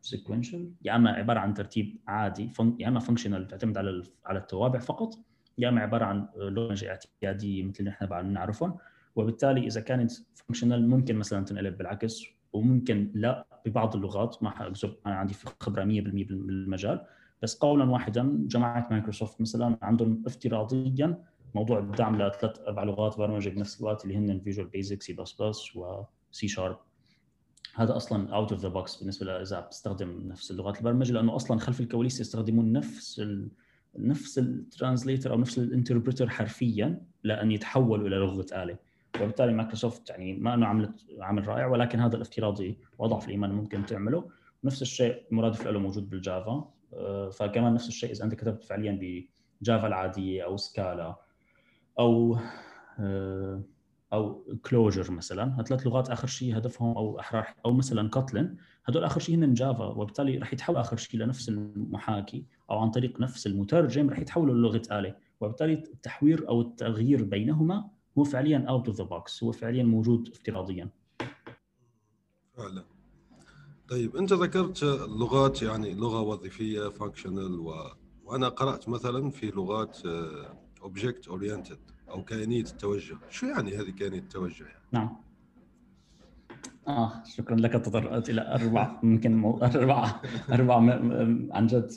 sequential آه، يا أما عبارة عن ترتيب عادي يا أما functional تعتمد على على التوابع فقط يا أما عبارة عن لغة اعتيادية مثل اللي إحنا بنعرفهم وبالتالي إذا كانت functional ممكن مثلا تنقلب بالعكس وممكن لا ببعض اللغات ما حاكذب أنا عندي خبرة 100% بالمجال. بس قولا واحدا جماعة مايكروسوفت مثلا عندهم افتراضيا موضوع الدعم لثلاث أربع لغات برمجة بنفس الوقت اللي هن فيجوال بيزك سي بلس بلس وسي شارب هذا أصلا out of the box بالنسبة اذا بتستخدم نفس اللغات البرمجة لأنه أصلا خلف الكواليس يستخدمون نفس ال... نفس ال translator أو نفس ال interpreter حرفيا لأن يتحولوا إلى لغة آلة. وبالتالي مايكروسوفت يعني ما إنه عملت عمل رائع ولكن هذا الافتراضي واضح الإيمان ممكن تعمله. نفس الشيء المرادف له موجود بال Java. آه، فكمان نفس الشيء إذا أنت كتبت فعليا ب Java العادية أو Scala أو آه، أو Clojure مثلا. هالثلاث لغات آخر شيء هدفهم أو احرار أو مثلا Kotlin هدول آخر شيء هن Java وبالتالي رح يتحول آخر شيء لنفس المحاكي أو عن طريق نفس المترجم رح يتحولوا للغة آلة. وبالتالي التحوير أو التغيير بينهما هو فعليا out of the box هو فعليا موجود افتراضيا. فعلا. طيب أنت ذكرت لغات يعني لغة وظيفية functional و... وأنا قرأت مثلا في لغات object oriented أو كائنيه التوجه. شو يعني هذه كائنيه التوجه يعني؟ نعم. آه شكرا لك تطرقت إلى أربع ممكن مو... أربع أربع م... عن جد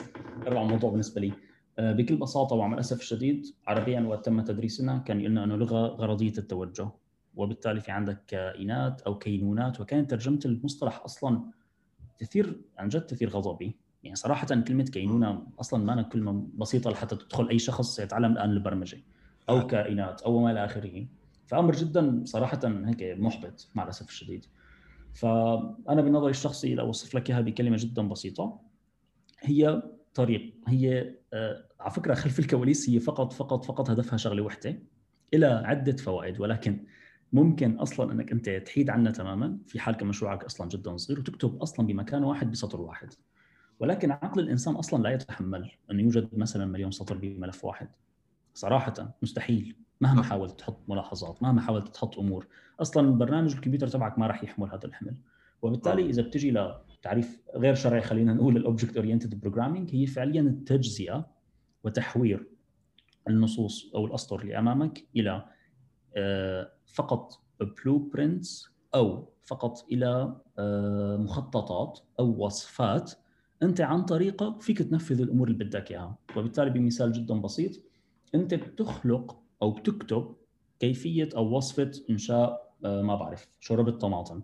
أربع موضوع بالنسبة لي. آه، بكل بساطة ومع الأسف الشديد عربيا وقت تم تدريسنا كان يقولنا أنه لغة غرضية التوجه وبالتالي في عندك كائنات أو كينونات وكانت ترجمة المصطلح أصلا تثير عن جد تثير غضبي. يعني صراحة كلمة كينونة أصلا ما كلمة بسيطة لحتى تدخل أي شخص يتعلم الآن البرمجة. أو كائنات أو ما إلى آخره. فأمر جدا صراحة هيك محبط مع الأسف الشديد. فأنا بنظري الشخصي لو أوصف لك إياها بكلمة جدا بسيطة هي طريق هي آه، على فكرة خلف الكواليس هي فقط فقط فقط هدفها شغلة وحدة إلى عدة فوائد ولكن ممكن أصلا إنك أنت تحيد عنها تماما. في حال كان مشروعك أصلا جدا صغير وتكتب أصلا بمكان واحد بسطر واحد. ولكن عقل الإنسان أصلا لا يتحمل انه يوجد مثلا مليون سطر بملف واحد. صراحة مستحيل مهما حاولت تحط ملاحظات مهما حاولت تحط أمور أصلا برنامج الكمبيوتر تبعك ما راح يحمل هذا الحمل. وبالتالي إذا بتجي لتعريف غير شرعي خلينا نقول ال object oriented programming هي فعليا التجزئة وتحوير النصوص أو الأسطر اللي أمامك إلى آه، فقط blueprints أو فقط إلى آه، مخططات أو وصفات أنت عن طريقه فيك تنفذ الأمور اللي بدك إياها. وبالتالي بمثال جدا بسيط أنت بتخلق أو بتكتب كيفية أو وصفة إنشاء آه، ما بعرف شوربة طماطم.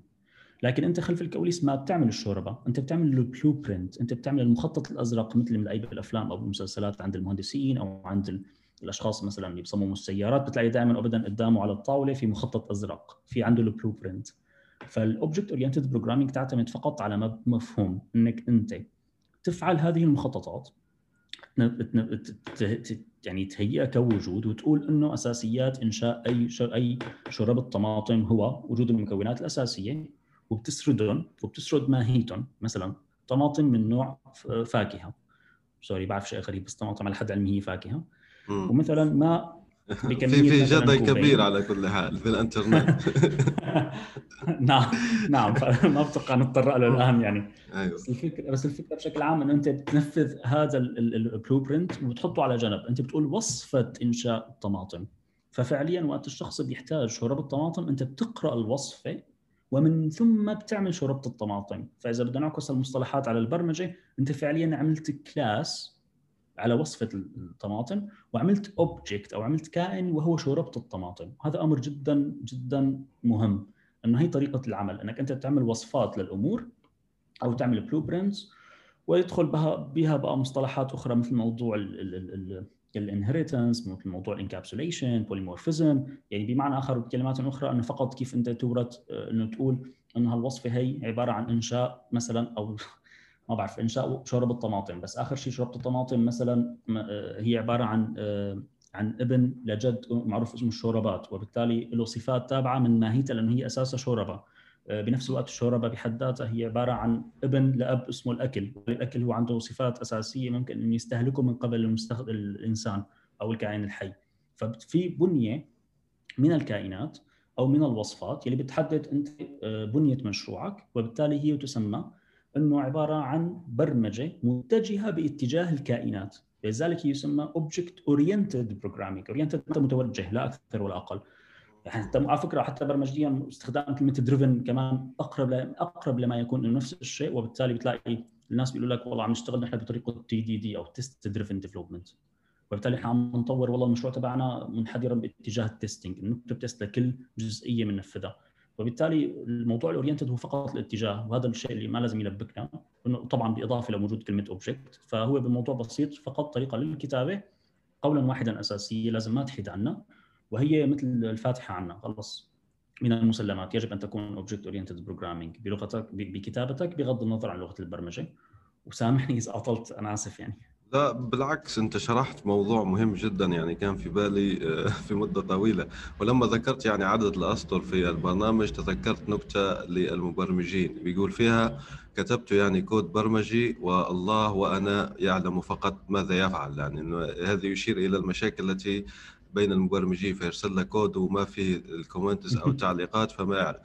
لكن أنت خلف الكواليس ما بتعمل الشوربة أنت بتعمل ال blueprint أنت بتعمل المخطط الأزرق مثل من اي بالافلام أو بالمسلسلات عند المهندسين أو عند الأشخاص مثلا اللي بيصمموا السيارات بتلاقي دائما ابدا قدامه على الطاولة في مخطط أزرق في عنده ال blueprint فال object oriented programming تعتمد فقط على مفهوم إنك أنت تفعل هذه المخططات يعني تهيئها كوجود وتقول إنه أساسيات إنشاء أي أي شوربة طماطم هو وجود المكونات الأساسية وبتسردهم وبتسرد ماهيتهم مثلا طماطم من نوع فاكهة. sorry بعرف شيء غريب بس طماطم على حد علمي هي فاكهة. ومثلا ما في في جدل كبير على كل حال في الإنترنت. نعم نعم فما بتوقع نتطرق له الآن يعني. أيوة. بس الفكرة بس الفكرة بشكل عام إنه أنت بتنفذ هذا ال blueprint وبتحطه على جنب. أنت بتقول وصفة إنشاء الطماطم. ففعليا وقت الشخص بيحتاج شوربة الطماطم أنت بتقرأ الوصفة ومن ثم بتعمل شوربة الطماطم. فإذا بدنا نعكس المصطلحات على البرمجة أنت فعليا عملت class على وصفة الطماطم وعملت object أو عملت كائن وهو شوربه الطماطم. هذا أمر جدا جدا مهم. إنه هي طريقة العمل. إنك أنت تعمل وصفات للأمور أو تعمل blueprints ويدخل بها بها بقى مصطلحات أخرى مثل موضوع ال inheritance مثل موضوع ال encapsulation polymorphism يعني بمعنى آخر بكلمات أخرى إنه فقط كيف أنت تورث إنه تقول انه هالوصفة هي عبارة عن إنشاء مثلا أو ما بعرف انشاء شوربه الطماطم. بس آخر شيء شوربه الطماطم مثلا آه، هي عبارة عن آه، عن إبن لجد معروف اسمه الشوربات. وبالتالي له صفات تابعة من ماهيتها لأنه هي اساسها شوربة. آه، بنفس الوقت الشوربة بحد ذاتها هي عبارة عن إبن لأب اسمه الأكل. الأكل هو عنده صفات أساسية ممكن ان يستهلكه من قبل المستخدم الإنسان أو الكائن الحي. ففي بنية من الكائنات أو من الوصفات يلي بتحدد أنت بنية مشروعك وبالتالي هي تسمى إنه عبارة عن برمجة متجهة باتجاه الكائنات. لذلك يسمى object oriented programming oriented انت متوجه لا أكثر ولا أقل. يعني حتى على فكرة حتى برمجيا استخدام كلمة driven كمان أقرب أقرب لما يكون إنه نفس الشيء. وبالتالي بتلاقي الناس بيقولوا لك والله عم نشتغل نحن بطريقة TDD أو test driven development وبالتالي إحنا عم نطور والله المشروع تبعنا منحدرا باتجاه ال testing نكتب test لكل جزئية بننفذها وبالتالي الموضوع ال oriented هو فقط الاتجاه وهذا الشيء اللي ما لازم يلبكنا طبعا بالاضافه لوجود كلمة object فهو بموضوع بسيط فقط طريقة للكتابة قولا واحدا أساسية لازم ما تحيد عنا وهي مثل الفاتحة عنا خلص من المسلمات. يجب أن تكون object oriented programming بلغتك بكتابتك بغض النظر عن لغة البرمجة. وسامحني إذا أطلت أنا آسف يعني. لا بالعكس انت شرحت موضوع مهم جدا يعني كان في بالي آه، في مدة طويلة. ولما ذكرت يعني عدد الأسطر في البرنامج تذكرت نكتة للمبرمجين. بيقول فيها كتبت يعني كود برمجي والله وأنا يعلم فقط ماذا يفعل. يعني هذا يشير إلى المشاكل التي بين المبرمجين فيرسل له كود وما في ال comments أو التعليقات فما يعرف.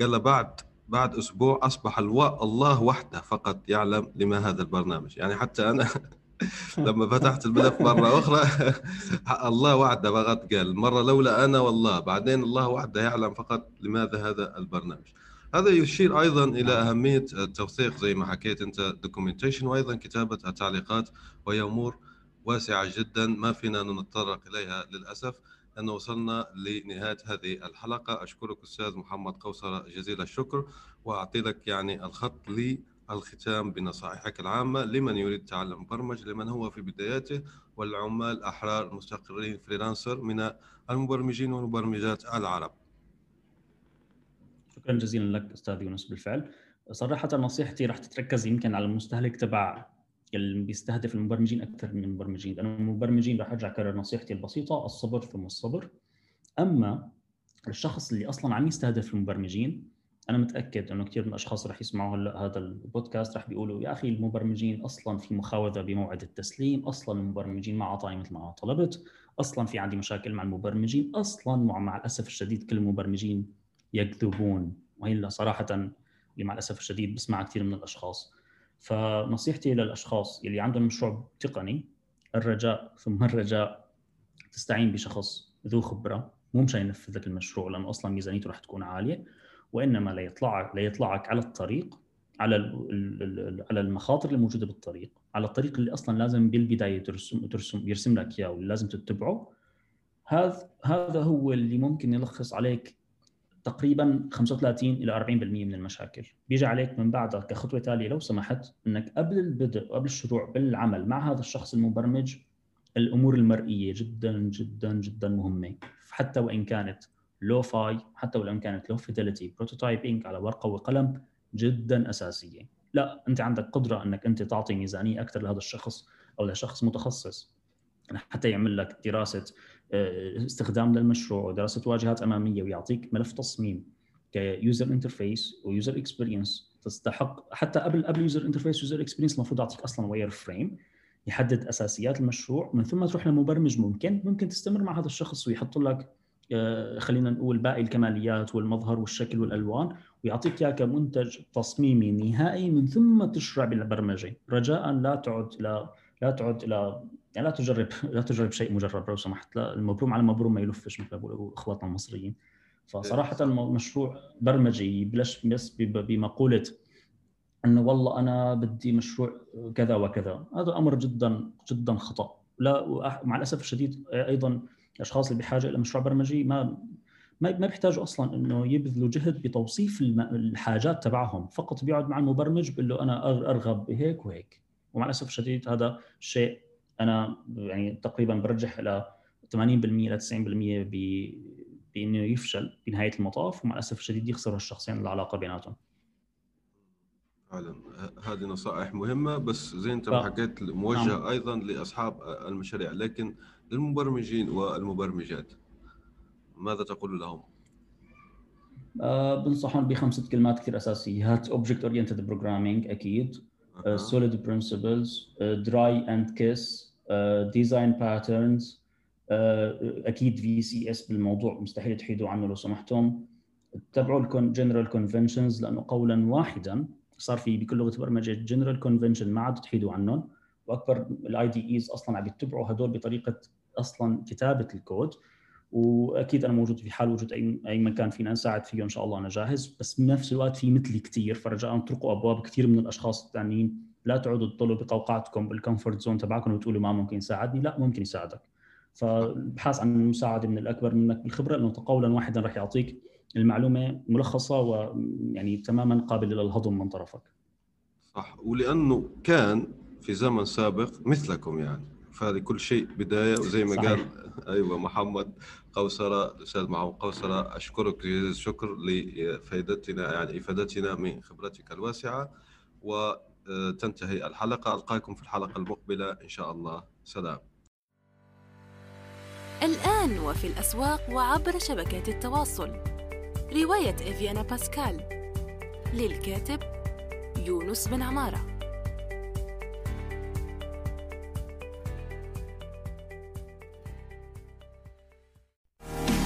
قال له بعد بعد أسبوع أصبح. الله وحده فقط يعلم لما هذا البرنامج. يعني حتى أنا لما فتحت الملف مرة أخرى. الله وحده فقط قال. مرة لولا أنا والله. بعدين الله وحده يعلم فقط لماذا هذا البرنامج. هذا يشير أيضا إلى أهمية التوثيق زي ما حكيت أنت دوكيومنتيشن وأيضا كتابة التعليقات. وهي أمور واسعة جدا ما فينا نتطرق إليها للأسف أن وصلنا لنهاية هذه الحلقة. أشكرك أستاذ محمد قوصرة جزيل الشكر وأعطي لك يعني الخط للختام بنصائحك العامة لمن يريد تعلم برمج لمن هو في بداياته والعمال أحرار مستقرين فريلانسر من المبرمجين والمبرمجات العرب. شكرا جزيلا لك أستاذ يونس بالفعل. صراحة نصيحتي راح تتركز يمكن على المستهلك تبع اللي بيستهدف المبرمجين أكثر من المبرمجين لأنه المبرمجين راح أرجع أكرر نصيحتي البسيطة الصبر ثم الصبر. أما الشخص اللي أصلا عم يستهدف المبرمجين أنا متأكد إنه كثير من الأشخاص رح يسمعوا هلا هذا البودكاست رح بيقولوا يا أخي المبرمجين أصلا في مخاوذه بموعد التسليم أصلا المبرمجين ما اعطاني مثل ما طلبت أصلا في عندي مشاكل مع المبرمجين أصلا مع الأسف الشديد كل المبرمجين يكذبون. وهي صراحة اللي مع الأسف الشديد بسمعها كثير من الأشخاص. فنصيحتي للأشخاص اللي عندهم مشروع تقني الرجاء ثم الرجاء تستعين بشخص ذو خبرة مو مشان ينفذ لك المشروع لأنه أصلا ميزانيته رح تكون عالية. وإنما ليطلعك ليطلعك على الطريق على على المخاطر الموجوده بالطريق على الطريق اللي أصلا لازم بالبداية ترسم ترسم يرسم لك إياه واللي لازم تتبعه. هذا هذا هو اللي ممكن يلخص عليك تقريبا 35 إلى 40% من المشاكل. بيجي عليك من بعدها كخطوة تالية لو سمحت إنك قبل البدء قبل الشروع بالعمل مع هذا الشخص المبرمج الأمور المرئية جدا جدا جدا مهمة. حتى وإن كانت low-fi حتى ولو كانت low fidelity prototyping على ورقة وقلم جدا أساسية. لا أنت عندك قدرة إنك أنت تعطي ميزانية أكثر لهذا الشخص أو لشخص متخصص. حتى يعمل لك دراسة آه، استخدام للمشروع ودراسه واجهات أمامية ويعطيك ملف تصميم ك user interface و user experience تستحق حتى قبل قبل user interface و user experience المفروض يعطيك أصلا wireframe يحدد أساسيات المشروع من ثم تروح لمبرمج ممكن ممكن تستمر مع هذا الشخص ويحط لك خلينا نقول باقي الكماليات والمظهر والشكل والألوان ويعطيك اياه كمنتج تصميمي نهائي من ثم تشرع بالبرمجة. رجاء لا تعد لا لا تعد إلى يعني لا تجرب لا تجرب شيء مجرب لو سمحت. لا المبروم على المبروم ما يلفش مثل ما إخواتنا المصريين. فصراحة مشروع برمجي بلش بس بمقولة إنه والله أنا بدي مشروع كذا وكذا. هذا أمر جدا جدا خطأ. لا مع الأسف الشديد أيضا الأشخاص اللي بحاجه إلى مشروع برمجي ما ما ما بيحتاجوا أصلا إنه يبذلوا جهد بتوصيف الحاجات تبعهم فقط بيقعد مع المبرمج بيقول له أنا أرغب بهيك وهيك ومع الأسف الشديد هذا شيء أنا يعني تقريبا برجح إلى 80% إلى 90% بإنه يفشل بنهاية المطاف ومع الأسف الشديد يخسر الشخصين العلاقة بيناتهم. فعلا هذه نصائح مهمة بس زي انت ما حكيت موجهه نعم. أيضا لأصحاب المشاريع لكن للمبرمجين والمبرمجات ماذا تقول لهم؟ أه بنصحهم بخمسة كلمات كثير اساسيات object oriented programming أكيد. SOLID principles DRY and KISS design patterns أكيد VCS بالموضوع مستحيل تحيدوا عنه لو سمحتم. اتبعوا ال general conventions لأنه قولا واحدا صار في بكل لغة برمجة general convention ما عاد تحيدوا عنهم. وأكبر ال IDEs أصلا عم يتبعوا هدول بطريقة أصلا كتابة الكود وأكيد أنا موجود في حال وجود اي أي مكان فينا نساعد فيه ان شاء الله أنا جاهز. بس بنفس الوقت في مثلي كثير فرجاء اطرقوا أبواب كثير من الأشخاص الثانيين. لا تعودوا تضلوا بقوقعتكم بال comfort zone تبعكم وتقولوا ما ممكن يساعدني. لا ممكن يساعدك. فابحث عن المساعده من الأكبر منك بالخبرة لأنه قولا واحدا راح يعطيك المعلومة ملخصة ويعني تماما قابلة للهضم من طرفك. صح. ولأنه كان في زمن سابق مثلكم يعني. فهذه كل شيء بداية وزي ما صحيح. قال أيوه محمد قوسرة الأستاذ محمد قوسرة أشكرك جزيل الشكر لفائدتنا يعني إفادتنا من خبرتك الواسعة و تنتهي الحلقة ألقاكم في الحلقة المقبلة إن شاء الله. سلام. الآن وفي الأسواق وعبر شبكات التواصل رواية إفيانا باسكال للكاتب يونس بن عمارة.